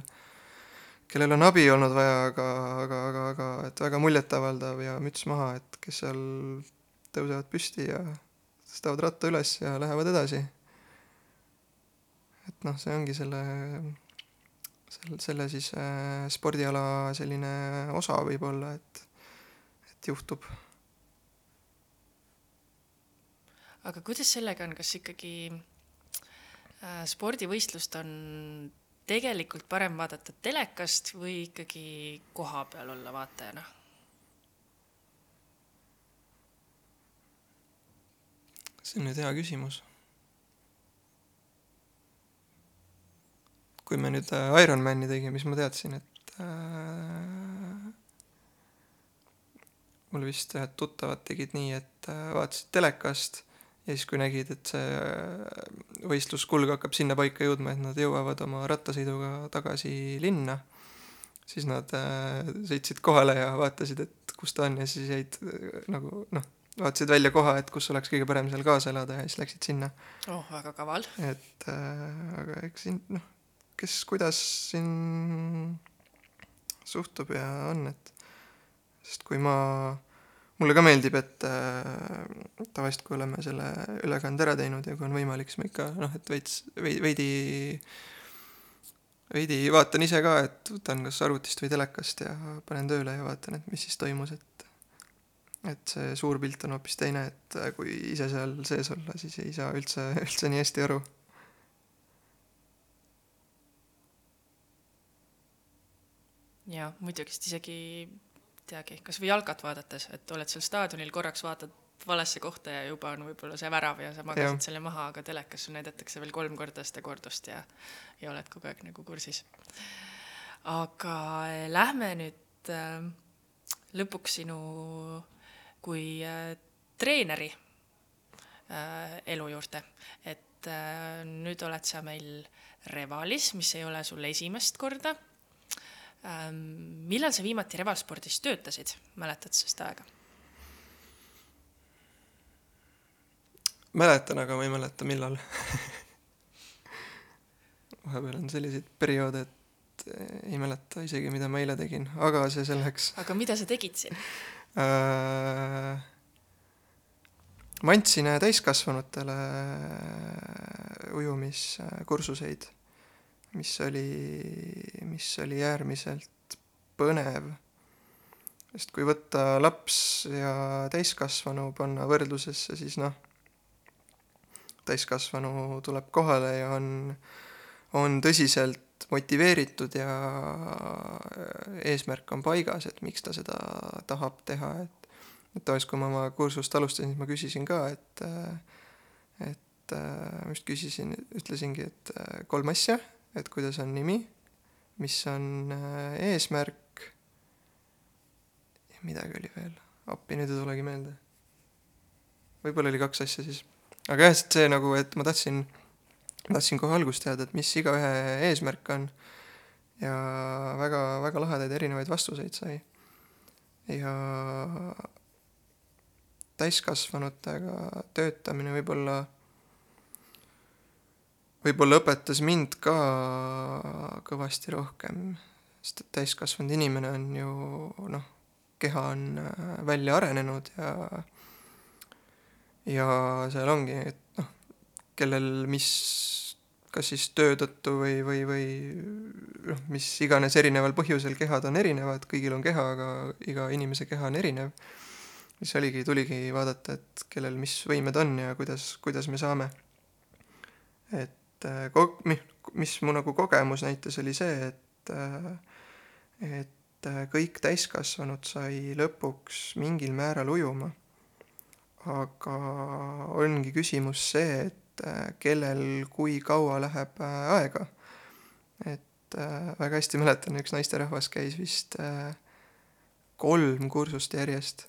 kellel on abi olnud vaja, aga, aga, aga, aga et väga muljetavaldav ja müts maha, et kes seal tõusevad püsti ja tõstavad ratta üles ja lähevad edasi. et noh, see ongi selle, selle, selle siis äh, spordiala selline osa võib-olla, et, et juhtub. Aga kuidas sellega on, kas ikkagi äh, spordivõistlust on tegelikult parem vaadata telekast või ikkagi koha peal olla vaatajana? see on nüüd hea küsimus. kui me nüüd äh, Ironmani tegime, siis ma teadsin, et äh, mul vist ühed tuttavad tegid nii, et äh, vaatasid telekast ja siis, kui nägid, et see võistluskulg hakkab sinna paika jõudma, et nad jõuavad oma rattasõiduga tagasi linna, siis nad äh, sõitsid kohale ja vaatasid, et kus ta on ja siis jäid äh, nagu noh, vaatasid välja koha, et kus oleks kõige parem seal kaasa elada ja siis läksid sinna. oh, väga kaval. et äh, aga eks siin noh, kes kuidas siin suhtub ja on, et sest kui ma mulle ka meeldib, et äh, tavaliselt, kui oleme selle ülekande ära teinud ja kui on võimalik, siis ma ikka noh, et veits, veidi, veidi vaatan ise ka, et võtan kas arvutist või telekast ja panen tööle ja vaatan, et mis siis toimus, et et see suur pilt on hoopis teine, et kui ise seal sees olla, siis ei saa üldse, üldse nii hästi aru. jaa, muidugi, sest isegi teagi, kas või jalkat vaadates, et oled seal staadionil, korraks vaatad valesse kohta ja juba on võib-olla see värav ja sa magasid ja. selle maha, aga telekas sul näidatakse veel kolm korda seda kordust ja, ja oled kogu aeg nagu kursis. aga eh, lähme nüüd äh, lõpuks sinu kui äh, treeneri äh, elu juurde, et nüüd oled sa meil Revalis, mis ei ole sul esimest korda millal sa viimati revalspordis töötasid, mäletad seda aega? mäletan, aga ma ei mäleta, millal vahepeal on selliseid perioode, et ei mäleta isegi, mida ma eile tegin, aga see selleks. aga mida sa tegid siin äh,? ma andsin täiskasvanutele ujumiskursuseid mis oli, mis oli äärmiselt põnev. sest kui võtta laps ja täiskasvanu panna võrdlusesse, siis noh, täiskasvanu tuleb kohale ja on, on tõsiselt motiveeritud ja eesmärk on paigas, et miks ta seda tahab teha, et et tavaliselt, kui ma oma kursust alustasin, siis ma küsisin ka, et et ma just küsisin, ütlesingi, et kolm asja et kuidas on nimi, mis on äh, eesmärk midagi oli veel, appi nüüd ei tulegi meelde. võib-olla oli kaks asja siis. aga jah, see nagu, et ma tahtsin, tahtsin kohe algust teada, et mis igaühe eesmärk on ja väga, väga lahedaid erinevaid vastuseid sai. ja täiskasvanutega töötamine võib-olla võib-olla õpetas mind ka kõvasti rohkem, sest et täiskasvanud inimene on ju noh, keha on äh, välja arenenud ja ja seal ongi, et noh, kellel mis, kas siis töö tõttu või, või, või noh, mis iganes erineval põhjusel kehad on erinevad, kõigil on keha, aga iga inimese keha on erinev. siis oligi, tuligi vaadata, et kellel mis võimed on ja kuidas, kuidas me saame. et et äh, mis mu nagu kogemus näitas, oli see, et äh, et äh, kõik täiskasvanud sai lõpuks mingil määral ujuma. aga ongi küsimus see, et kellel kui kaua läheb aega. et väga hästi mäletan, üks naisterahvas käis vist kolm kursust järjest.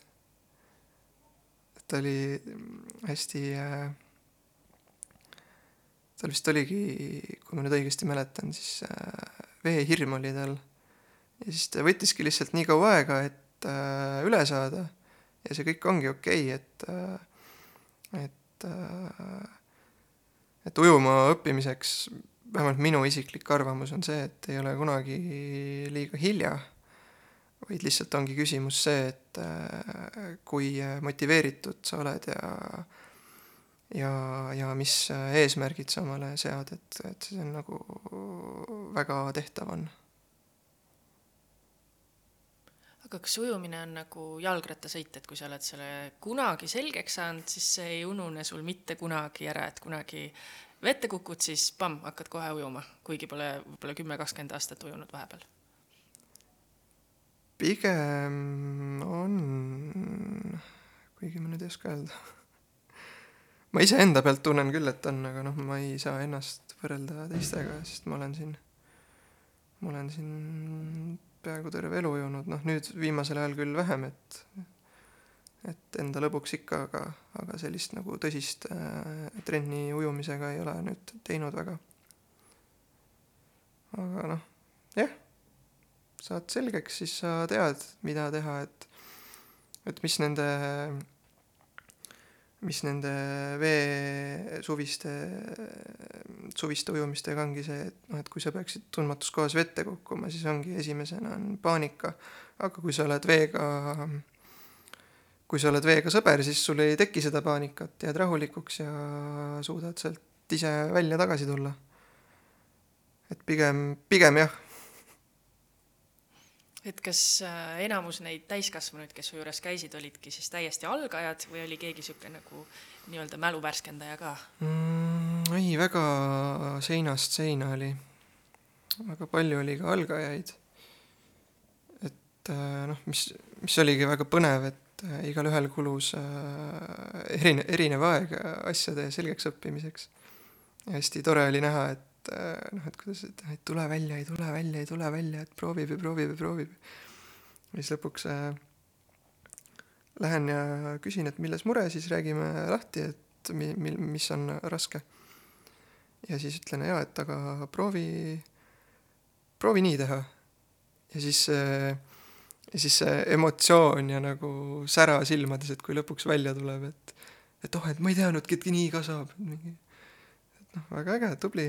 ta oli hästi äh, tal vist oligi, kui ma nüüd õigesti mäletan, siis äh, veehirm oli tal. ja siis ta võttiski lihtsalt nii kaua aega, et äh, üle saada. ja see kõik ongi okei okay,, et äh,, et et ujuma õppimiseks, vähemalt minu isiklik arvamus on see, et ei ole kunagi liiga hilja, vaid lihtsalt ongi küsimus see, et kui motiveeritud sa oled ja ja, ja mis eesmärgid sa omale sead, et, et see on nagu väga tehtav on. aga kas ujumine on nagu jalgrattasõit, et kui sa oled selle kunagi selgeks saanud, siis see ei unune sul mitte kunagi ära, et kunagi vette kukud, siis pamm, hakkad kohe ujuma, kuigi pole võib-olla kümme, kakskümmend aastat ujunud vahepeal? pigem on, kuigi ma nüüd ei oska öelda ma iseenda pealt tunnen küll, et on, aga noh, ma ei saa ennast võrrelda teistega, sest ma olen siin, ma olen siin peaaegu terve elu ujunud, noh nüüd viimasel ajal küll vähem, et et enda lõbuks ikka, aga, aga sellist nagu tõsist äh, trenni ujumisega ei ole nüüd teinud väga. aga noh, jah, saad selgeks, siis sa tead, mida teha, et, et mis nende, mis nende vee suviste, suviste ujumistega ongi see, et noh, et kui sa peaksid tundmatus kohas vette kukkuma, siis ongi esimesena on paanika, aga kui sa oled veega kui sa oled veega sõber, siis sul ei teki seda paanikat, jääd rahulikuks ja suudad sealt ise välja tagasi tulla. et pigem, pigem jah. Et kas äh, enamus neid täiskasvanuid, kes su juures käisid, olidki siis täiesti algajad või oli keegi sihuke nagu nii-öelda mälu värskendaja ka mm,? ei, väga seinast seina oli. väga palju oli ka algajaid. et äh, noh, mis, mis oligi väga põnev, et äh, igalühel kulus erine-, erinev aeg asjade selgeks õppimiseks. hästi tore oli näha, et äh, noh, et kuidas, et ei tule välja, ei tule välja, ei tule välja, et proovib ja proovib ja proovib. ja siis lõpuks äh, lähen ja küsin, et milles mure, siis räägime lahti, et mi-, mi-, mis on raske. ja siis ütlen jaa, et aga proovi, proovi nii teha. ja siis äh, ja siis see emotsioon ja nagu sära silmades, et kui lõpuks välja tuleb, et et oh, et ma ei teadnudki, et nii ka saab. mingi, et noh, väga äge, tubli,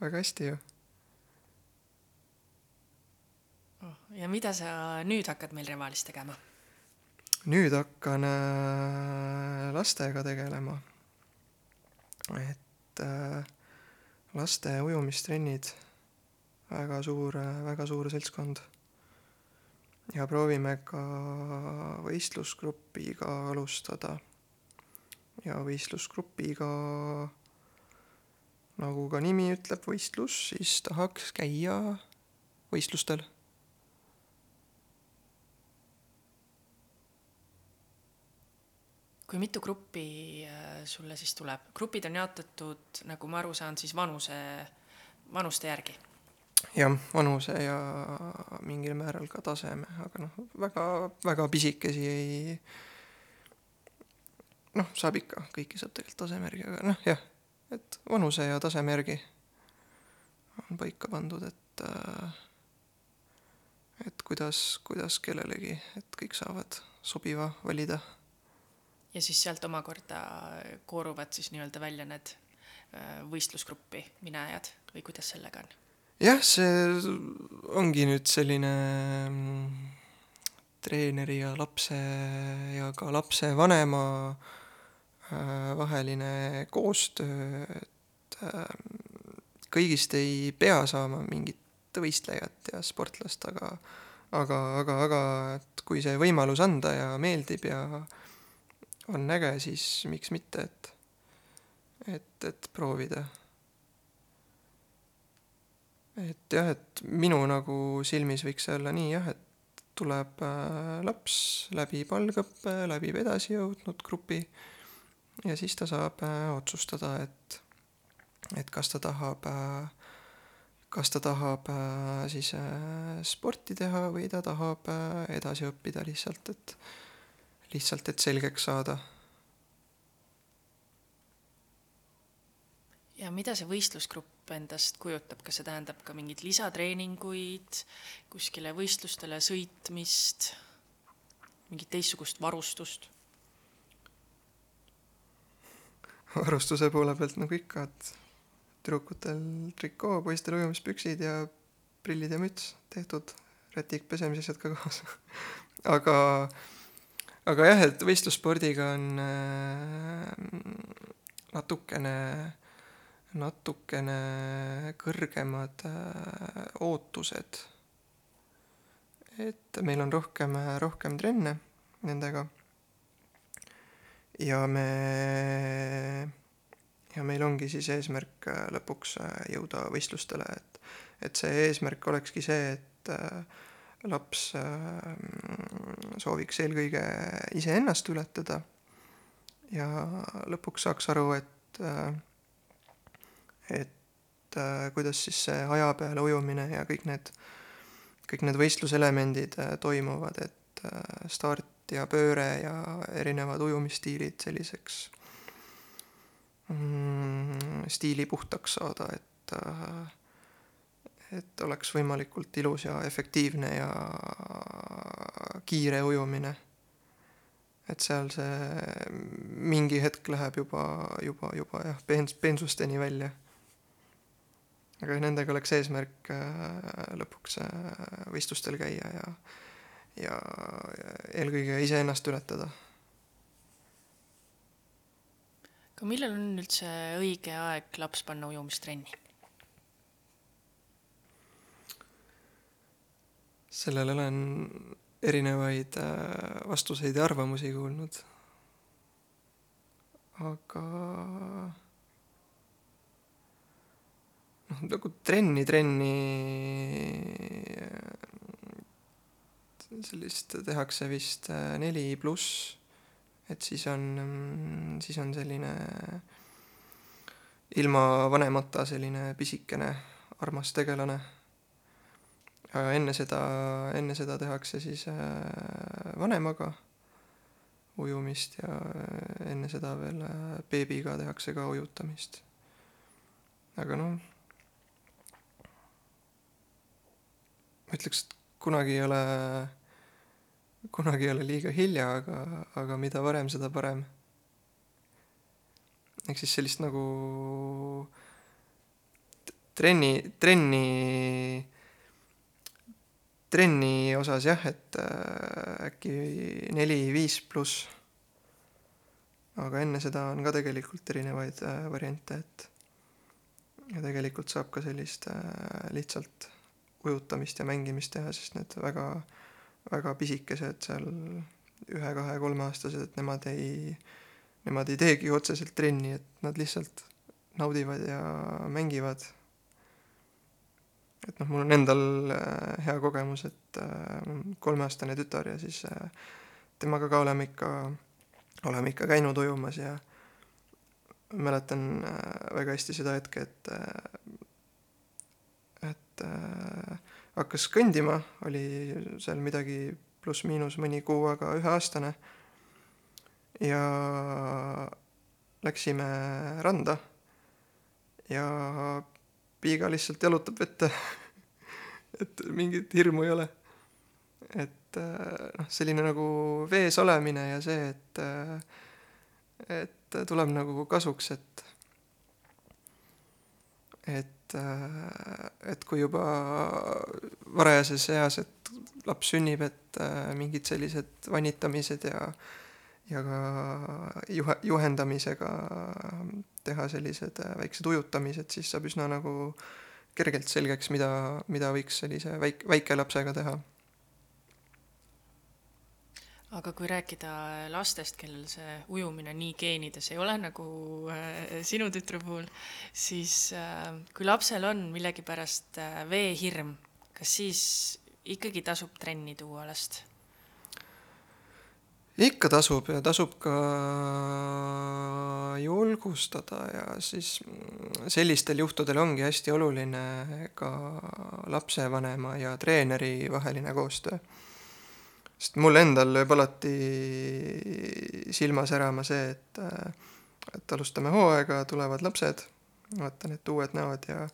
väga hästi ju. Oh, ja mida sa nüüd hakkad meil Revalis tegema? nüüd hakkan äh, lastega tegelema. et äh, laste ujumistrennid, väga suur, väga suur seltskond ja proovime ka võistlusgrupiga alustada. ja võistlusgrupiga, nagu ka nimi ütleb, võistlus, siis tahaks käia võistlustel. kui mitu gruppi äh, sulle siis tuleb? grupid on jaotatud, nagu ma aru saan, siis vanuse, vanuste järgi jah, vanuse ja mingil määral ka taseme, aga noh, väga, väga pisikesi ei noh, saab ikka, kõiki saab tegelikult taseme järgi, aga noh, jah, et vanuse ja taseme järgi on paika pandud, et äh, et kuidas, kuidas kellelegi, et kõik saavad sobiva valida. ja siis sealt omakorda kooruvad siis nii-öelda välja need äh, võistlusgruppi minejad või kuidas sellega on? jah, see ongi nüüd selline mm, treeneri ja lapse ja ka lapsevanema äh, vaheline koostöö, et äh, kõigist ei pea saama mingit võistlejat ja sportlast, aga aga, aga, aga et kui see võimalus anda ja meeldib ja on äge, siis miks mitte, et et, et proovida. Et jah, et minu nagu silmis võiks see olla nii jah, et tuleb äh, laps, läbib algõppe, läbib edasijõudnud grupi ja siis ta saab äh, otsustada, et, et kas ta tahab äh,, kas ta tahab äh, siis sporti teha või ta tahab edasi õppida lihtsalt, et lihtsalt, et selgeks saada ja mida see võistlusgrupp endast kujutab, kas see tähendab ka mingeid lisatreeninguid, kuskile võistlustele sõitmist, mingit teistsugust varustust? Varustuse poole pealt nagu ikka, et tüdrukutel trikoo, poistel ujumispüksid ja prillid ja müts tehtud, rätik, pesemisasjad ka kaasa aga, aga jah, et võistlusspordiga on äh, natukene natukene kõrgemad äh, ootused. et meil on rohkem, rohkem trenne nendega. Ja me, ja meil ongi siis eesmärk äh, lõpuks äh, jõuda võistlustele, et, et see eesmärk olekski see, et laps sooviks eelkõige iseennast ületada ja lõpuks saaks aru, et et äh, kuidas siis see aja peale ujumine ja kõik need, kõik need võistluselemendid äh, toimuvad, et äh, start, ja pööre ja erinevad ujumisstiilid selliseks mm, stiili puhtaks saada, et äh, et oleks võimalikult ilus ja efektiivne ja kiire ujumine. et seal see mingi hetk läheb juba, juba, juba jah, peens-, peensusteni välja. aga nendega oleks eesmärk äh, lõpuks äh, võistlustel käia ja, ja, eelkõige iseennast ületada aga millal on üldse õige aeg laps panna ujumistrenni? sellele olen erinevaid äh, vastuseid ja arvamusi kuulnud. aga noh, nagu trenni, trenni sellist tehakse vist äh, neli pluss, et siis on, siis on selline ilma vanemata selline pisikene armas tegelane aga enne seda, enne seda tehakse siis äh, vanemaga ujumist ja äh, enne seda veel beebiga tehakse ka ujutamist. aga noh, ma ütleks, et kunagi ei ole, kunagi ei ole liiga hilja, aga, aga mida varem, seda parem. ehk siis sellist nagu trenni, trenni trenni osas jah, et äh, äkki neli-viis pluss. aga enne seda on ka tegelikult erinevaid äh, variante, et ja tegelikult saab ka sellist äh, lihtsalt ujutamist ja mängimist teha, sest need väga, väga pisikesed seal ühe-kahe-kolmeaastased, et nemad ei, nemad ei teegi otseselt trenni, et nad lihtsalt naudivad ja mängivad. Et noh, mul on endal äh, hea kogemus, et äh, kolmeaastane tütar ja siis äh, temaga ka oleme ikka, oleme ikka käinud ujumas ja mäletan väga hästi seda hetke, et et hakkas kõndima, oli seal midagi pluss-miinus mõni kuu aega üheaastane. Ja läksime randa. Ja piiga lihtsalt jalutab vette. Et mingit hirmu ei ole. et noh, selline nagu vees olemine ja see, et, et tuleb nagu kasuks, et, et, et kui juba varajases eas, et laps sünnib, et mingid sellised vanitamised ja ja ka juhe, juhendamisega teha sellised väiksed ujutamised, siis saab üsna nagu kergelt selgeks, mida, mida võiks sellise väik-, väikelapsega teha. Aga kui rääkida lastest, kellel see ujumine nii geenides ei ole nagu äh, sinu tütre puhul, siis äh, kui lapsel on millegipärast äh, veehirm, kas siis ikkagi tasub trenni tuua last? ikka tasub ja tasub ka julgustada ja siis sellistel juhtudel ongi hästi oluline ka lapsevanema ja treeneri vaheline koostöö. Sest mul endal lööb alati silma särama see, et, et alustame hooaega, tulevad lapsed, vaatan, et uued näod ja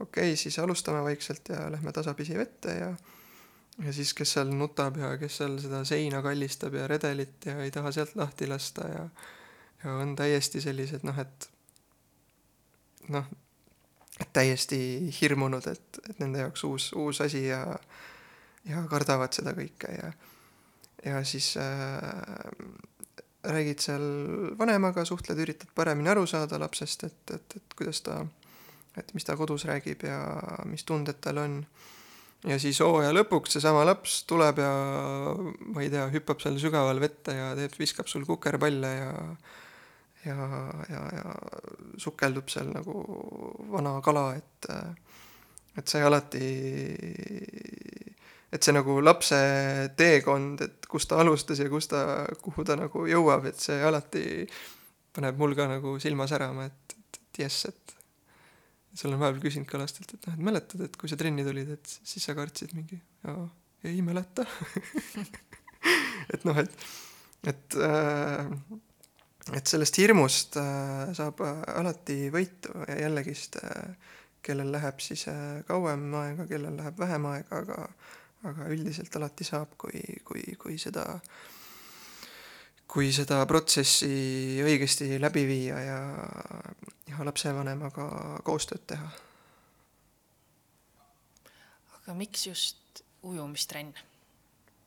okei okay,, siis alustame vaikselt ja lähme tasapisi vette ja ja siis, kes seal nutab ja kes seal seda seina kallistab ja redelit ja ei taha sealt lahti lasta ja ja on täiesti sellised noh, et noh, täiesti hirmunud, et, et nende jaoks uus, uus asi ja ja kardavad seda kõike ja ja siis äh, räägid seal vanemaga, suhtled, üritad paremini aru saada lapsest, et, et, et kuidas ta, et mis ta kodus räägib ja mis tunded tal on. Ja siis hooaja lõpuks seesama laps tuleb ja ma ei tea, hüppab seal sügaval vette ja teeb, viskab sul kukerpalle ja ja, ja, ja sukeldub seal nagu vana kala, et et see alati, et see nagu lapse teekond, et kust ta alustas ja kus ta, kuhu ta nagu jõuab, et see alati paneb mul ka nagu silma särama, et, et, et jess, et siis olen vahepeal küsinud ka lastelt, et noh, et mäletad, et kui sa trenni tulid, et siis sa kartsid mingi, ei mäleta. Et noh, et, et äh, et sellest hirmust äh, saab äh, alati võitu ja jällegist äh, kellel läheb siis äh, kauem aega, kellel läheb vähem aega, aga aga üldiselt alati saab, kui, kui, kui seda, kui seda protsessi õigesti läbi viia ja, ja lapsevanemaga koostööd teha. aga miks just ujumistrenn?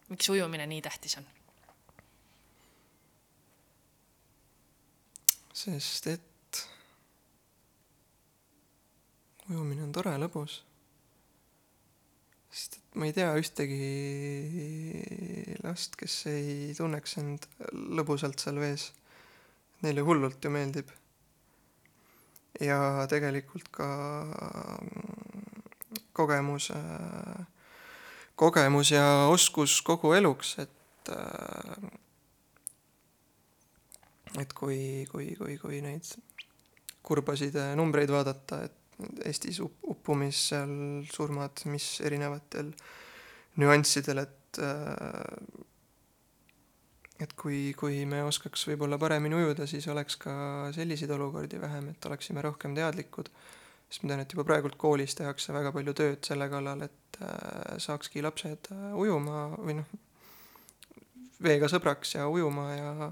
miks ujumine nii tähtis on? sest et ujumine on tore, lõbus. Ma ei tea ühtegi last, kes ei tunneks end lõbusalt seal vees. Neile hullult ju meeldib. ja tegelikult ka kogemus, kogemus ja oskus kogu eluks, et et kui, kui, kui, kui neid kurbasid numbreid vaadata, et Eestis uppumis, seal surmad, mis erinevatel nüanssidel, et äh, et kui, kui me oskaks võib-olla paremini ujuda, siis oleks ka selliseid olukordi vähem, et oleksime rohkem teadlikud. sest ma tean, et juba praegult koolis tehakse väga palju tööd selle kallal, et äh, saakski lapsed äh, ujuma või noh, veega sõbraks ja ujuma ja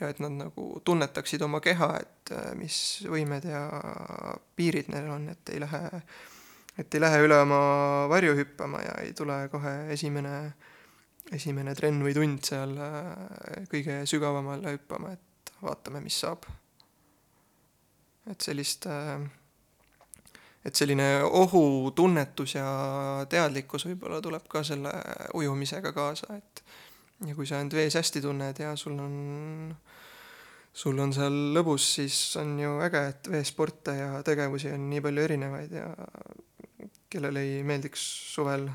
ja et nad nagu tunnetaksid oma keha, et äh, mis võimed ja piirid neil on, et ei lähe, et ei lähe üle oma varju hüppama ja ei tule kohe esimene, esimene trenn või tund seal äh, kõige sügavamale hüppama, et vaatame, mis saab. et sellist, äh, et selline ohutunnetus ja teadlikkus võib-olla tuleb ka selle ujumisega kaasa, et ja kui sa end vees hästi tunned ja sul on, sul on seal lõbus, siis on ju äge, et veesporte ja tegevusi on nii palju erinevaid ja kellele ei meeldiks suvel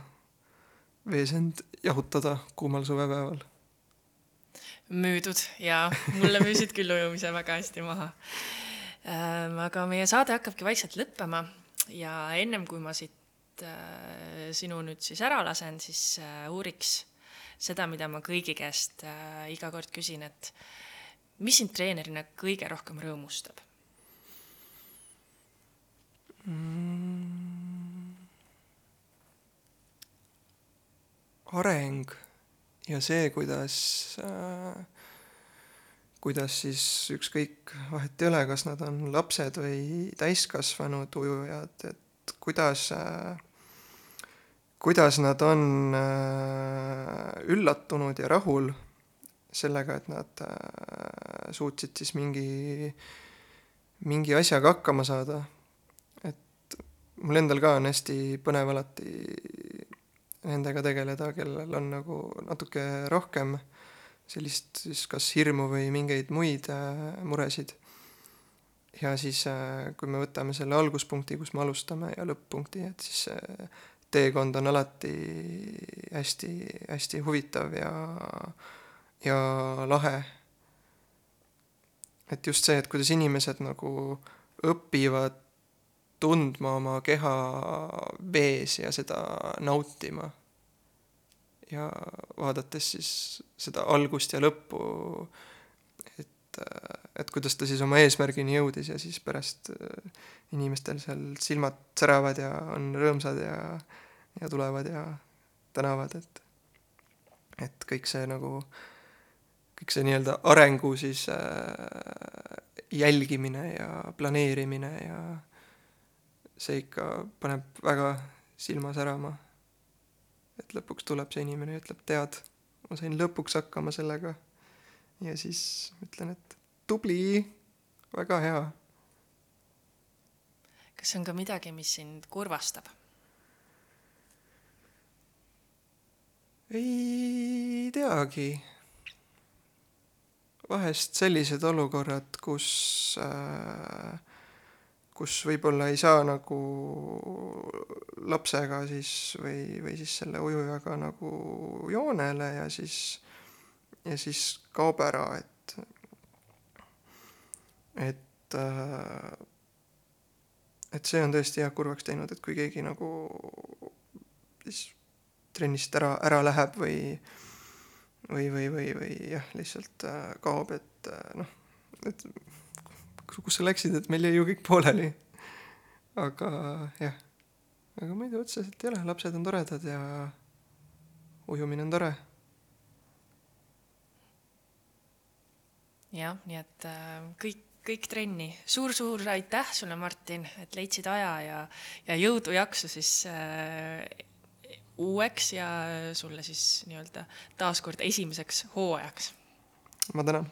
vees end jahutada kuumal suvepäeval. müüdud ja mulle müüsid küll ujumise väga hästi maha. Ähm, aga meie saade hakkabki vaikselt lõppema ja ennem kui ma siit äh, sinu nüüd siis ära lasen, siis äh, uuriks seda, mida ma kõigi käest äh, iga kord küsin, et mis sind treenerina kõige rohkem rõõmustab mm.? areng ja see, kuidas äh, kuidas siis ükskõik, vahet ei ole, kas nad on lapsed või täiskasvanud ujujad, et kuidas äh, kuidas nad on äh, üllatunud ja rahul sellega, et nad äh, suutsid siis mingi, mingi asjaga hakkama saada. et mul endal ka on hästi põnev alati nendega tegeleda, kellel on nagu natuke rohkem sellist siis kas hirmu või mingeid muid äh, muresid. ja siis, kui me võtame selle alguspunkti, kus me alustame, ja lõpp-punkti, et siis teekond on alati hästi-hästi huvitav ja, ja lahe. et just see, et kuidas inimesed nagu õpivad tundma oma keha vees ja seda nautima. ja vaadates siis seda algust ja lõppu, et, et kuidas ta siis oma eesmärgini jõudis ja siis pärast inimestel seal silmad säravad ja on rõõmsad ja, ja tulevad ja tänavad, et, et kõik see nagu, kõik see nii-öelda arengu siis äh, jälgimine ja planeerimine ja see ikka paneb väga silma särama. et lõpuks tuleb see inimene ja ütleb, tead, ma sain lõpuks hakkama sellega. Ja siis ütlen, et tubli, väga hea kas on ka midagi, mis sind kurvastab? ei teagi. vahest sellised olukorrad, kus äh, kus võib-olla ei saa nagu lapsega siis või, või siis selle ujujaga nagu joonele ja siis, ja siis kaob ära, et, et äh, et see on tõesti jah kurvaks teinud, et kui keegi nagu siis trennist ära, ära läheb või või, või, või, või jah, lihtsalt äh, kaob, et äh, noh, et kus sa läksid, et meil jäi ju kõik pooleli. aga jah, aga muidu otseselt ei ole, lapsed on toredad ja ujumine on tore jah, nii et äh, kõik, kõik trenni suur,. suur-suur aitäh sulle, Martin, et leidsid aja ja, ja jõudu-jaksu siis äh, uueks ja sulle siis nii-öelda taaskord esimeseks hooajaks ma tänan